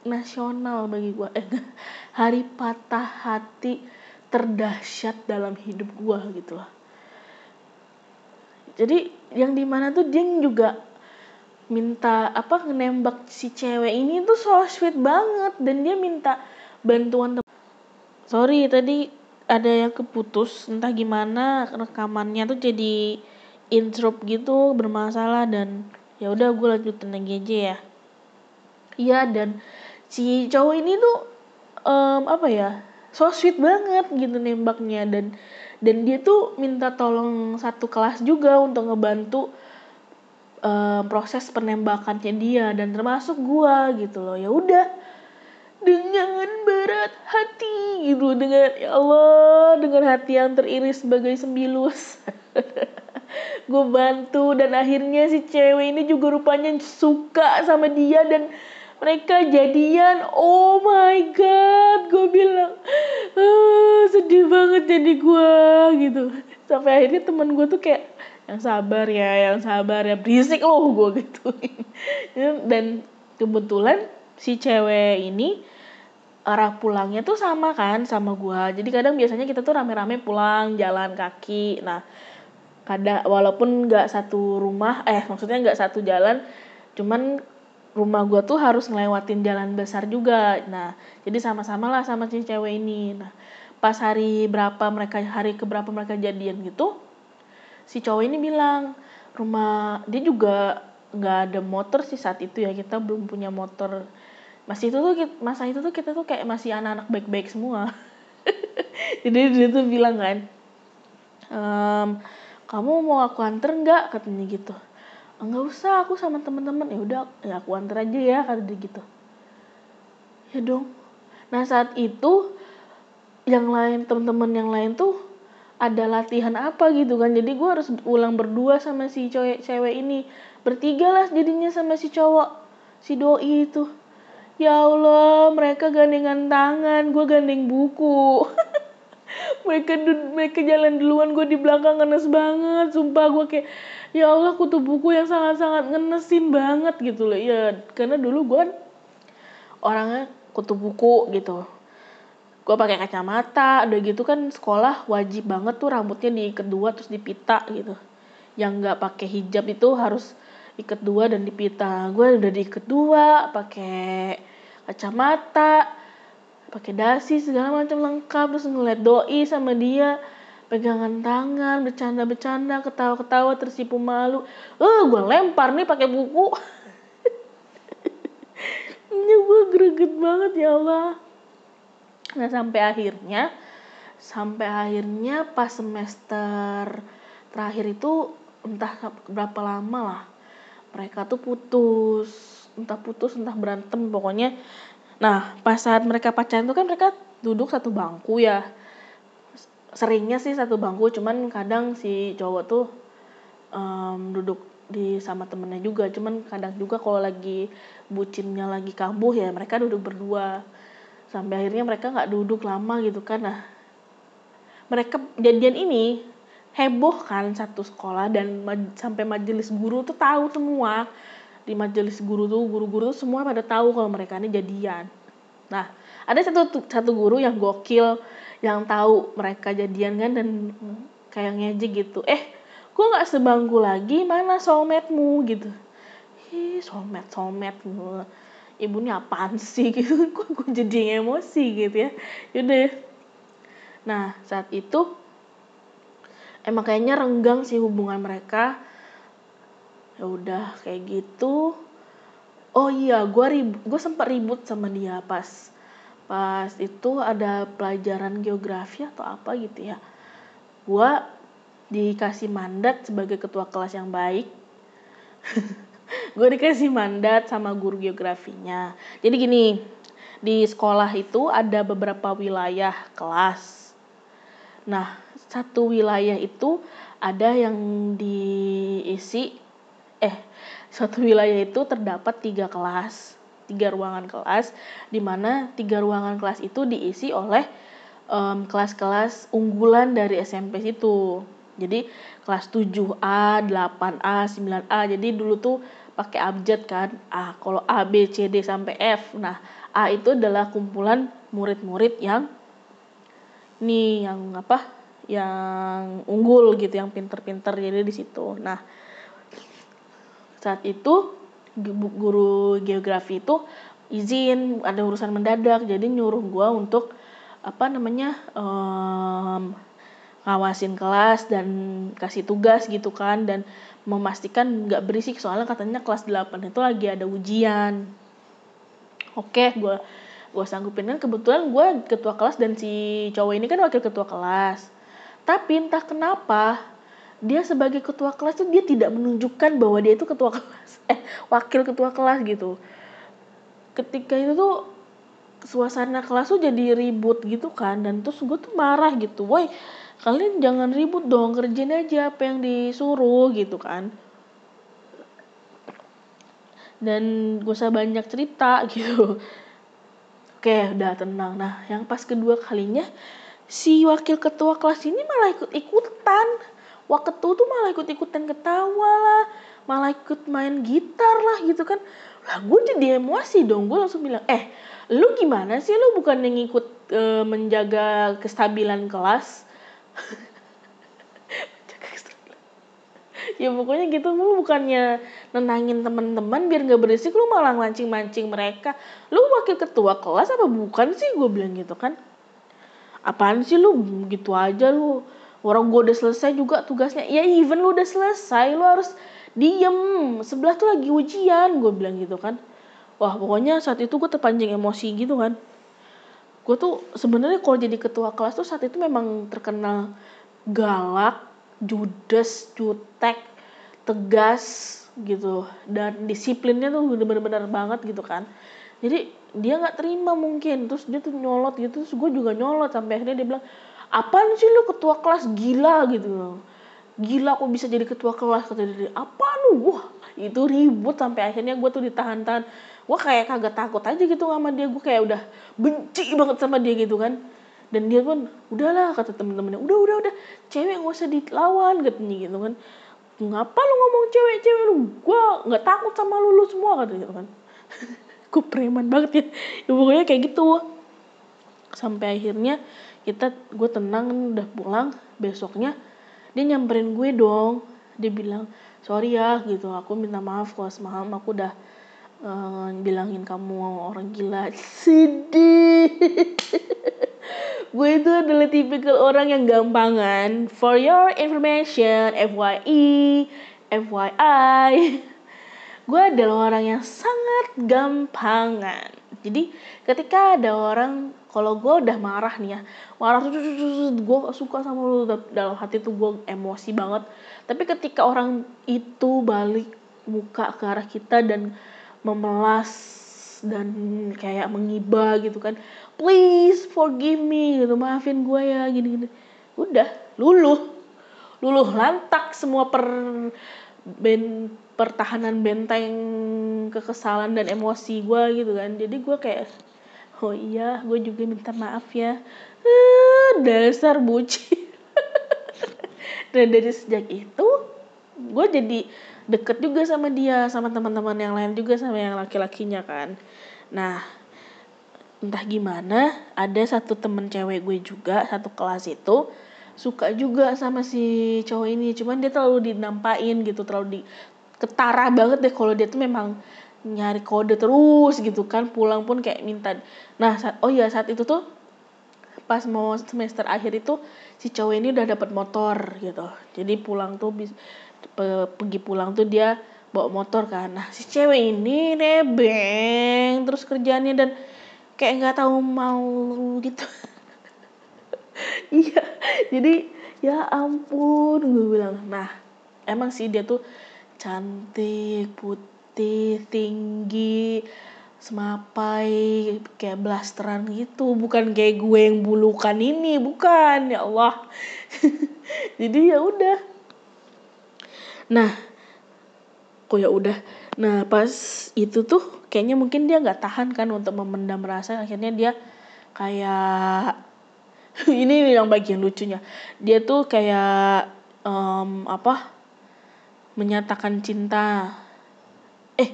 nasional bagi gue eh *laughs* hari patah hati terdahsyat dalam hidup gue gitu loh jadi yang di mana tuh dia juga minta apa nembak si cewek ini tuh so sweet banget dan dia minta bantuan sorry tadi ada yang keputus entah gimana rekamannya tuh jadi intro gitu bermasalah dan ya udah gue lanjutin lagi aja ya. Iya dan si cowok ini tuh um, apa ya so sweet banget gitu nembaknya. Dan dan dia tuh minta tolong satu kelas juga untuk ngebantu um, proses penembakannya dia. Dan termasuk gua gitu loh. Ya udah dengan berat hati gitu. Dengan ya Allah dengan hati yang teriris sebagai sembilus. *laughs* Gue bantu dan akhirnya si cewek ini juga rupanya suka sama dia dan mereka jadian oh my god gue bilang ah, sedih banget jadi gue gitu sampai akhirnya teman gue tuh kayak yang sabar ya yang sabar ya berisik loh gue gitu dan kebetulan si cewek ini arah pulangnya tuh sama kan sama gua. Jadi kadang biasanya kita tuh rame-rame pulang jalan kaki. Nah, kadang walaupun nggak satu rumah, eh maksudnya nggak satu jalan, cuman rumah gua tuh harus ngelewatin jalan besar juga. Nah, jadi sama-sama lah sama si cewek ini. Nah, pas hari berapa mereka hari keberapa mereka jadian gitu, si cowok ini bilang rumah dia juga nggak ada motor sih saat itu ya kita belum punya motor masih itu tuh masa itu tuh kita tuh kayak masih anak-anak baik-baik semua *laughs* jadi dia tuh bilang kan ehm, kamu mau aku anter nggak katanya gitu nggak usah aku sama temen-temen. Ya udah ya aku anter aja ya kata dia gitu. Ya dong. Nah saat itu yang lain temen-temen yang lain tuh ada latihan apa gitu kan. Jadi gue harus ulang berdua sama si cewek cewek ini. Bertiga lah jadinya sama si cowok si doi itu. Ya Allah mereka gandengan tangan gue gandeng buku. *laughs* Mereka mereka jalan duluan gue di belakang ngenes banget sumpah gue kayak ya Allah kutu buku yang sangat-sangat ngenesin banget gitu loh. Ya karena dulu gue orangnya kutu buku gitu. Gue pakai kacamata udah gitu kan sekolah wajib banget tuh rambutnya diikat dua terus dipita gitu. Yang nggak pakai hijab itu harus ikat dua dan dipita. Gue udah diikat dua pakai kacamata pakai dasi segala macam lengkap terus ngeliat doi sama dia pegangan tangan bercanda-bercanda ketawa-ketawa tersipu malu. Eh uh, gue lempar nih pakai buku. *laughs* Ini gue greget banget ya Allah. Nah sampai akhirnya sampai akhirnya pas semester terakhir itu entah berapa lama lah mereka tuh putus. Entah putus entah berantem pokoknya. Nah pas saat mereka pacaran tuh kan mereka duduk satu bangku ya seringnya sih satu bangku cuman kadang si cowok tuh um, duduk di sama temennya juga. Cuman kadang juga kalau lagi bucinnya lagi kambuh ya mereka duduk berdua. Sampai akhirnya mereka nggak duduk lama gitu kan. Nah mereka jadian ini heboh kan satu sekolah dan ma sampai majelis guru tuh tahu semua. Di majelis guru tuh guru-guru tuh semua pada tahu kalau mereka ini jadian. Nah ada satu satu guru yang gokil yang tahu mereka jadian kan dan kayak ngejek gitu. Eh gue nggak sebangku lagi mana soulmate-mu gitu. Ih soulmate soulmate gitu ibu ini apaan sih *laughs* gitu kok gue jadi emosi gitu ya. Yaudah. Nah saat itu emang kayaknya renggang sih hubungan mereka. Ya udah kayak gitu. Oh iya gue ribut gue sempat ribut sama dia pas pas itu ada pelajaran geografi atau apa gitu ya. Gue dikasih mandat sebagai ketua kelas yang baik. *laughs* Gue dikasih mandat sama guru geografinya. Jadi gini di sekolah itu ada beberapa wilayah kelas. Nah satu wilayah itu ada yang diisi eh satu wilayah itu terdapat tiga kelas tiga ruangan kelas di mana tiga ruangan kelas itu diisi oleh kelas-kelas um, unggulan dari SMP itu. Jadi kelas 7A, 8A, 9A. Jadi dulu tuh pakai abjad kan. A kalau A, B, C, D sampai F. Nah, A itu adalah kumpulan murid-murid yang nih yang apa? Yang unggul gitu, yang pinter-pinter jadi di situ. Nah, saat itu guru geografi itu izin ada urusan mendadak jadi nyuruh gue untuk apa namanya um, ngawasin kelas dan kasih tugas gitu kan dan memastikan nggak berisik soalnya katanya kelas 8 itu lagi ada ujian. Oke gue gue sanggupin. Kan kebetulan gue ketua kelas dan si cowok ini kan wakil ketua kelas. Tapi entah kenapa dia sebagai ketua kelas itu dia tidak menunjukkan bahwa dia itu ketua kelas. *laughs* Eh wakil ketua kelas gitu. Ketika itu tuh suasana kelas tuh jadi ribut gitu kan dan terus gue tuh marah gitu woi kalian jangan ribut dong kerjain aja apa yang disuruh gitu kan. Dan gue usah banyak cerita *laughs* gitu. Oke udah tenang. Nah yang pas kedua kalinya si wakil ketua kelas ini malah ikut ikutan waketu tuh malah ikut ikutan ketawa lah malah ikut main gitar lah gitu kan. Lah gue jadi emosi dong gue langsung bilang eh lu gimana sih? Lu bukan yang ikut e, menjaga kestabilan kelas? *laughs* Ya pokoknya gitu lu bukannya nenangin teman-teman biar nggak berisik lu malah mancing-mancing mereka. Lu wakil ketua kelas apa bukan sih? Gue bilang gitu kan. Apaan sih lu? Gitu aja lu orang gue udah selesai juga tugasnya. Ya even lu udah selesai lu harus diem. Sebelah tuh lagi ujian gue bilang gitu kan. Wah pokoknya saat itu gue terpancing emosi gitu kan. Gue tuh sebenarnya kalau jadi ketua kelas tuh saat itu memang terkenal galak judes jutek tegas gitu. Dan disiplinnya tuh bener-bener banget gitu kan. Jadi dia nggak terima mungkin. Terus dia tuh nyolot gitu. Terus gue juga nyolot sampai akhirnya dia bilang apaan sih lu ketua kelas? Gila gitu. Gila kok bisa jadi ketua kelas? kata dia. Apa lu? Wah itu ribut sampai akhirnya gue tuh ditahan-tahan. Gue kayak kagak takut aja gitu sama dia. Gue kayak udah benci banget sama dia gitu kan. Dan dia pun udahlah kata temen-temennya. Udah udah udah. Cewek nggak usah dilawan katanya gitu kan. Ngapa lu ngomong cewek-cewek lu? Gue nggak takut sama lu lu semua kata gitu kan. *laughs* Gue preman banget ya. ya pokoknya kayak gitu. Sampai akhirnya kita gue tenang udah pulang besoknya dia nyamperin gue dong. Dia bilang sorry ya gitu. Aku minta maaf kalau semalam aku udah uh, bilangin kamu orang gila. *laughs* Sedih. *laughs* Gue itu adalah tipikal orang yang gampangan. For your information FYI FYI *laughs* gue adalah orang yang sangat gampangan. Jadi ketika ada orang kalau gue udah marah nih ya marah tuh gue suka sama lu dalam hati tuh gue emosi banget. Tapi ketika orang itu balik muka ke arah kita dan memelas dan kayak mengiba gitu kan please forgive me gitu maafin gue ya gini gini udah luluh. Luluh lantak semua per ben pertahanan benteng kekesalan dan emosi gue gitu kan. Jadi gue kayak oh iya gue juga minta maaf ya. Uh, dasar buci *laughs* dan dari sejak itu gue jadi deket juga sama dia sama teman-teman yang lain juga sama yang laki-lakinya kan. Nah entah gimana ada satu temen cewek gue juga satu kelas itu suka juga sama si cowok ini. Cuman dia terlalu dinampain gitu terlalu di ketara banget deh kalau dia tuh memang nyari kode terus gitu kan pulang pun kayak minta. Nah saat, oh iya saat itu tuh pas mau semester akhir itu si cowok ini udah dapat motor gitu. Jadi pulang tuh bis, pergi pulang tuh dia bawa motor kan. Nah si cewek ini nebeng terus kerjanya dan kayak nggak tahu mau gitu. *laughs* Iya jadi ya ampun gue bilang. Nah emang sih dia tuh cantik putih tinggi semapai kayak blasteran gitu. Bukan kayak gue yang bulukan ini bukan ya Allah. *laughs* Jadi ya udah. Nah kok ya udah? Nah pas itu tuh kayaknya mungkin dia nggak tahan kan untuk memendam rasa. Akhirnya dia kayak *laughs* ini yang bagian lucunya. Dia tuh kayak um, apa? Menyatakan cinta eh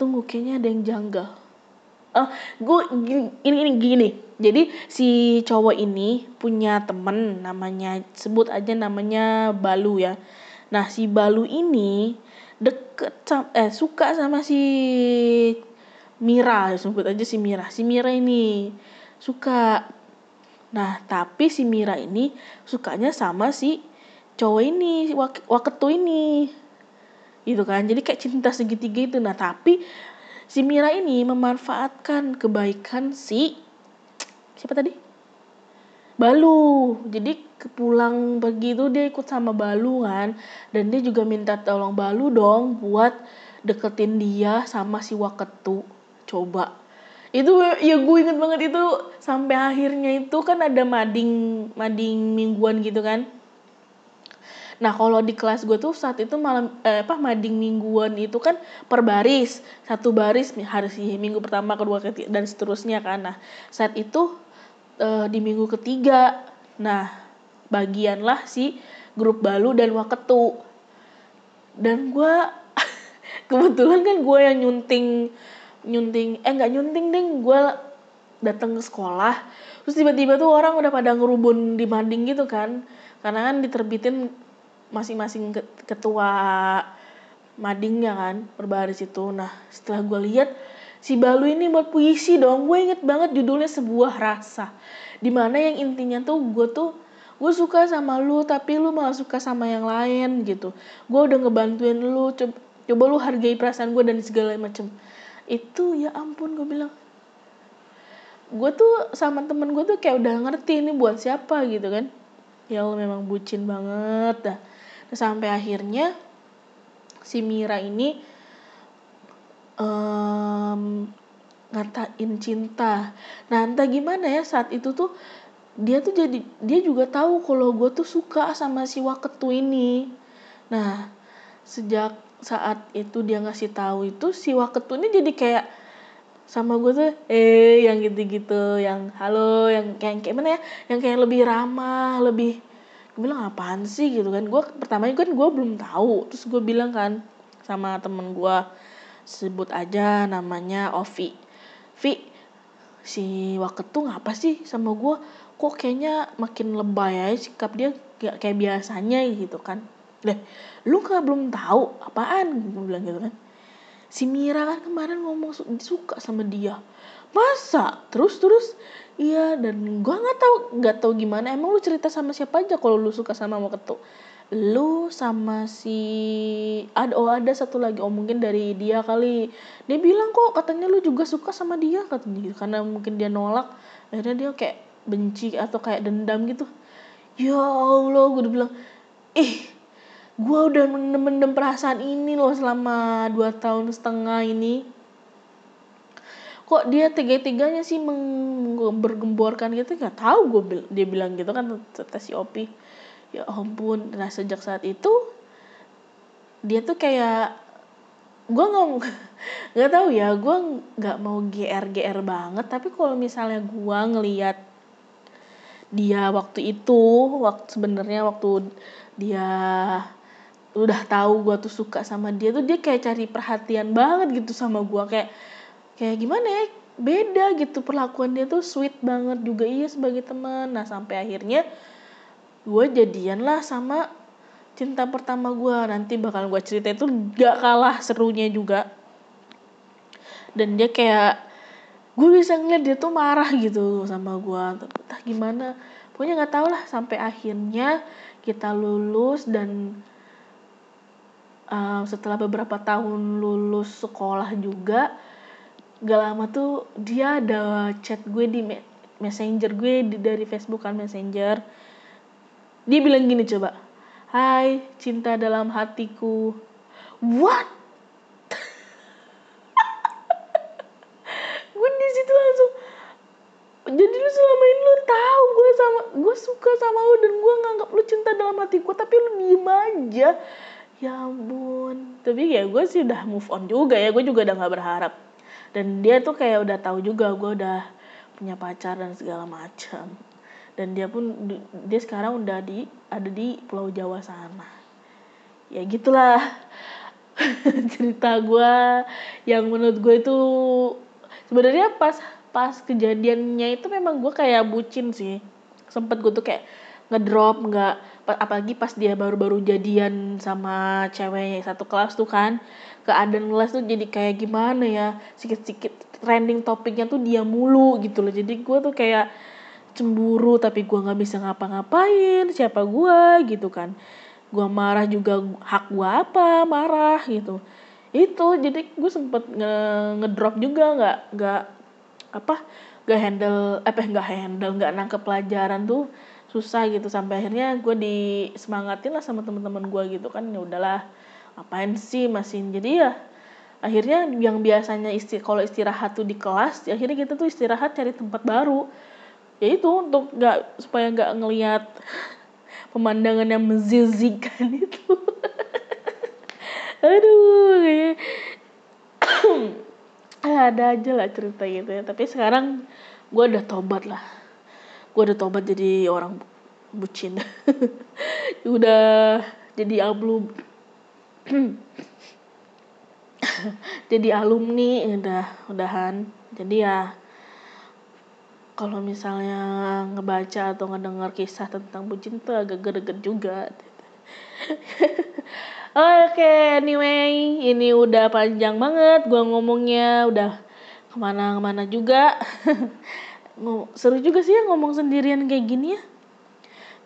tunggu kayaknya ada yang janggal. Uh, gue gini, ini ini gini. Jadi si cowok ini punya temen namanya sebut aja namanya Balu ya. Nah si Balu ini deket eh suka sama si Mira sebut aja si Mira. Si Mira ini suka. Nah tapi si Mira ini sukanya sama si cowok ini wak waketu ini itu kan. Jadi kayak cinta segitiga itu. Nah tapi si Mira ini memanfaatkan kebaikan si siapa tadi? Balu. Jadi pulang begitu dia ikut sama Balu kan. Dan dia juga minta tolong Balu dong buat deketin dia sama si Waketu. Coba. Itu ya gue inget banget itu sampai akhirnya itu kan ada mading mading mingguan gitu kan Nah kalau di kelas gue tuh saat itu malam eh, apa mading mingguan itu kan per baris. Satu baris hari sih minggu pertama kedua ketiga dan seterusnya kan. Nah saat itu eh, di minggu ketiga nah bagianlah si grup balu dan waketu. Dan gue *laughs* kebetulan kan gue yang nyunting nyunting eh nggak nyunting ding gue datang ke sekolah. Terus tiba-tiba tuh orang udah pada ngerubun di mading gitu kan. Karena kan diterbitin masing-masing ketua madingnya kan berbaris itu nah setelah gue lihat si Balu ini buat puisi dong. Gue inget banget judulnya sebuah rasa di mana yang intinya tuh gue tuh gue suka sama lu tapi lu malah suka sama yang lain gitu. Gue udah ngebantuin lu coba, coba lu hargai perasaan gue dan segala macem. Itu ya ampun gue bilang. Gue tuh sama temen gue tuh kayak udah ngerti ini buat siapa gitu kan. Ya Allah memang bucin banget dah sampai akhirnya si Mira ini um, ngatain cinta. Nah entah gimana ya saat itu tuh dia tuh jadi dia juga tahu kalau gue tuh suka sama si Waketu ini. Nah sejak saat itu dia ngasih tahu itu si Waketu ini jadi kayak sama gue tuh eh yang gitu-gitu yang halo yang kayak kayak mana ya yang kayak lebih ramah lebih gue bilang apaan sih? Gitu kan. Gue pertamanya kan gue belum tahu. Terus gue bilang kan sama temen gue sebut aja namanya Ovi. Vi si Waketu ngapa sih sama gue kok kayaknya makin lebay aja sikap dia gak kayak biasanya gitu kan. Deh lu gak belum tahu? Apaan? Gue bilang gitu kan. Si Mira kan kemarin ngomong suka sama dia. Masa? Terus terus iya dan gue nggak tahu nggak tahu gimana. Emang lu cerita sama siapa aja kalau lu suka sama mau ketuk lu sama si ada oh ada satu lagi. Oh mungkin dari dia kali. Dia bilang kok katanya lu juga suka sama dia katanya karena mungkin dia nolak. Akhirnya dia kayak benci atau kayak dendam gitu. Ya allah gue udah bilang ih gue udah mendem perasaan ini loh selama dua tahun setengah ini kok dia tiga-tiganya sih bergemborkan gitu? Nggak tahu gue dia bilang gitu kan kata si Opi. Ya ampun. Nah sejak saat itu dia tuh kayak gue nggak *laughs* nggak tahu ya gue nggak mau gr gr banget. Tapi kalau misalnya gue ngelihat dia waktu itu waktu sebenarnya waktu dia udah tahu gue tuh suka sama dia tuh dia kayak cari perhatian banget gitu sama gue kayak kayak gimana ya beda gitu perlakuan dia tuh sweet banget juga iya sebagai teman. Nah sampai akhirnya gue jadian lah sama cinta pertama gue nanti bakal gue cerita itu gak kalah serunya juga. Dan dia kayak gue bisa ngeliat dia tuh marah gitu sama gue entah gimana pokoknya nggak tau lah sampai akhirnya kita lulus dan uh, setelah beberapa tahun lulus sekolah juga gak lama tuh dia ada chat gue di messenger gue di, dari Facebook kan messenger. Dia bilang gini coba Hai cinta dalam hatiku. What? *laughs* Gue di situ langsung jadi lu selama ini lu tahu gue sama gue suka sama lu dan gue nganggap lu cinta dalam hatiku tapi lu diem aja. Ya ampun. Tapi ya gue sih udah move on juga ya gue juga udah nggak berharap dan dia tuh kayak udah tahu juga gue udah punya pacar dan segala macam dan dia pun dia sekarang udah di ada di Pulau Jawa sana. Ya gitulah *laughs* cerita gue yang menurut gue itu sebenarnya pas pas kejadiannya itu memang gue kayak bucin sih. Sempet gue tuh kayak ngedrop nggak apalagi pas dia baru-baru jadian sama cewek satu kelas tuh kan keadaan kelas tuh jadi kayak gimana ya? Sedikit-sedikit trending topiknya tuh dia mulu gitu loh. Jadi gue tuh kayak cemburu tapi gue nggak bisa ngapa-ngapain siapa gue gitu kan. Gue marah juga hak gue apa marah gitu. Itu jadi gue sempet nge ngedrop juga nggak nggak apa nggak handle apa eh, nggak handle nggak nangkep pelajaran tuh susah gitu. Sampai akhirnya gue disemangatin lah sama teman-teman gue gitu kan ya udahlah apain sih masih jadi ya akhirnya yang biasanya isti kalau istirahat tuh di kelas ya akhirnya kita tuh istirahat cari tempat baru. Ya itu untuk nggak supaya nggak ngelihat *laughs* pemandangan yang menzizikan *laughs* itu. Aduh kayak *clears throat* ada aja lah cerita gitu ya. Tapi sekarang gue udah tobat lah. Gue udah tobat jadi orang bucin. *laughs* Udah jadi alumni *coughs* jadi alumni udah udahan jadi ya kalau misalnya ngebaca atau ngedengar kisah tentang bucin tuh agak greget juga *laughs* Oke, okay, anyway, ini udah panjang banget gua ngomongnya, udah ke mana-kemana juga. *laughs* Seru juga sih ya ngomong sendirian kayak gini ya.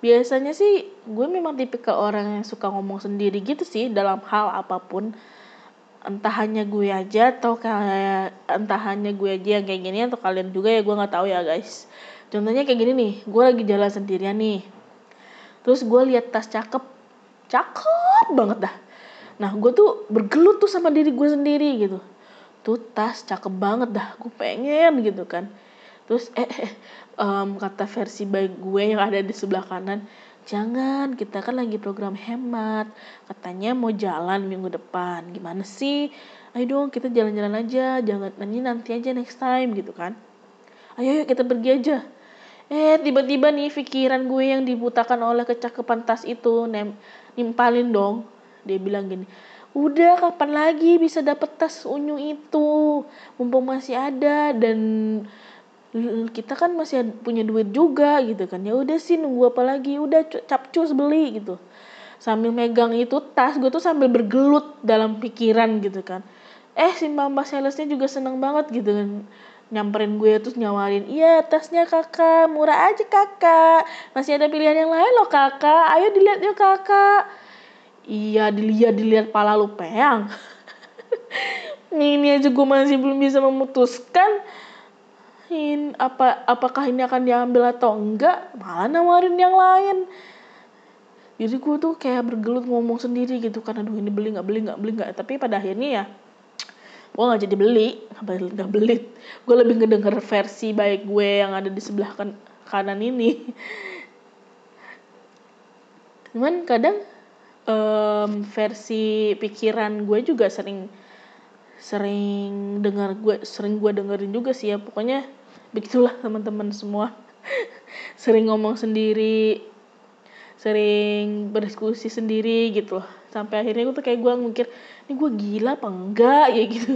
Biasanya sih gue memang tipikal orang yang suka ngomong sendiri gitu sih dalam hal apa pun. Entah hanya gue aja atau kayak entah hanya gue aja yang kayak gini atau kalian juga ya gue nggak tahu ya guys. Contohnya kayak gini nih, gue lagi jalan sendirian nih. Terus gue lihat tas cakep cakep banget dah nah gue tuh bergelut tuh sama diri gue sendiri gitu tuh tas cakep banget dah gue pengen gitu kan terus eh, eh um, kata versi baik gue yang ada di sebelah kanan jangan kita kan lagi program hemat. Katanya mau jalan minggu depan. Gimana sih? Ayo dong kita jalan-jalan aja. Jangan nanti nanti aja next time gitu kan. Ayo yuk kita pergi aja. Eh tiba-tiba nih pikiran gue yang dibutakan oleh kecakapan tas itu nem nimpalin dong. Dia bilang gini udah kapan lagi bisa dapet tas unyu itu? Mumpung masih ada dan kita kan masih punya duit juga gitu kan. Ya udah sih nunggu apa lagi? Udah capcus beli gitu. Sambil megang itu tas gue tuh sambil bergelut dalam pikiran gitu kan. Eh si mama salesnya juga seneng banget gitu kan. Nyamperin gue terus nyawarin iya tasnya kakak murah aja kakak. Masih ada pilihan yang lain loh kakak. Ayo dilihat yuk kakak. Iya dilihat dilihat pala lu peang *laughs* ini aja gue masih belum bisa memutuskan in apa apakah ini akan diambil atau enggak? Malah nawarin yang lain. Jadi gue tuh kayak bergelut ngomong sendiri gitu kan aduh ini beli nggak beli nggak beli nggak. Tapi pada akhirnya ya gue nggak jadi beli nggak beli gue lebih ngedenger versi baik gue yang ada di sebelah kan kanan ini. Cuman kadang um, versi pikiran gue juga sering sering dengar gue sering gue dengerin juga sih ya. Pokoknya begitulah teman-teman semua. *laughs* Sering ngomong sendiri sering berdiskusi sendiri gitu loh. Sampai akhirnya gue tuh kayak gue mikir ini gue gila apa enggak? Ya gitu.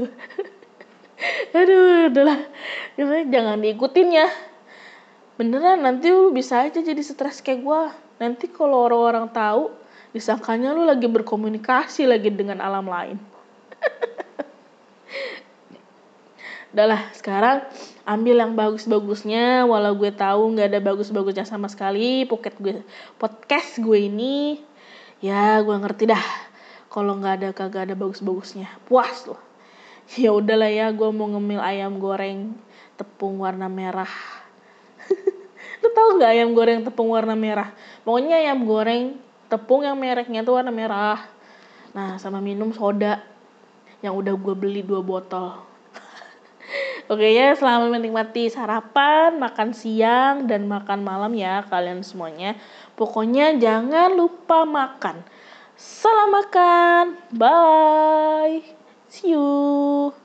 *laughs* Aduh udahlah. Jangan diikutin ya. Beneran nanti lu bisa aja jadi stres kayak gue nanti kalau orang-orang tahu disangkanya lu lagi berkomunikasi lagi dengan alam lain. *laughs* Udahlah sekarang ambil yang bagus-bagusnya walau gue tahu nggak ada bagus-bagusnya sama sekali pocket gue podcast gue ini ya gue ngerti dah kalau nggak ada kagak ada bagus-bagusnya. Puas loh. *laughs* Ya udahlah ya gue mau ngemil ayam goreng tepung warna merah. *laughs* Lu tau nggak ayam goreng tepung warna merah? Pokoknya ayam goreng tepung yang mereknya tuh warna merah. Nah sama minum soda yang udah gue beli dua botol Oke ya, selamat menikmati sarapan, makan siang, dan makan malam ya kalian semuanya. Pokoknya jangan lupa makan. Salam makan. Bye. See you.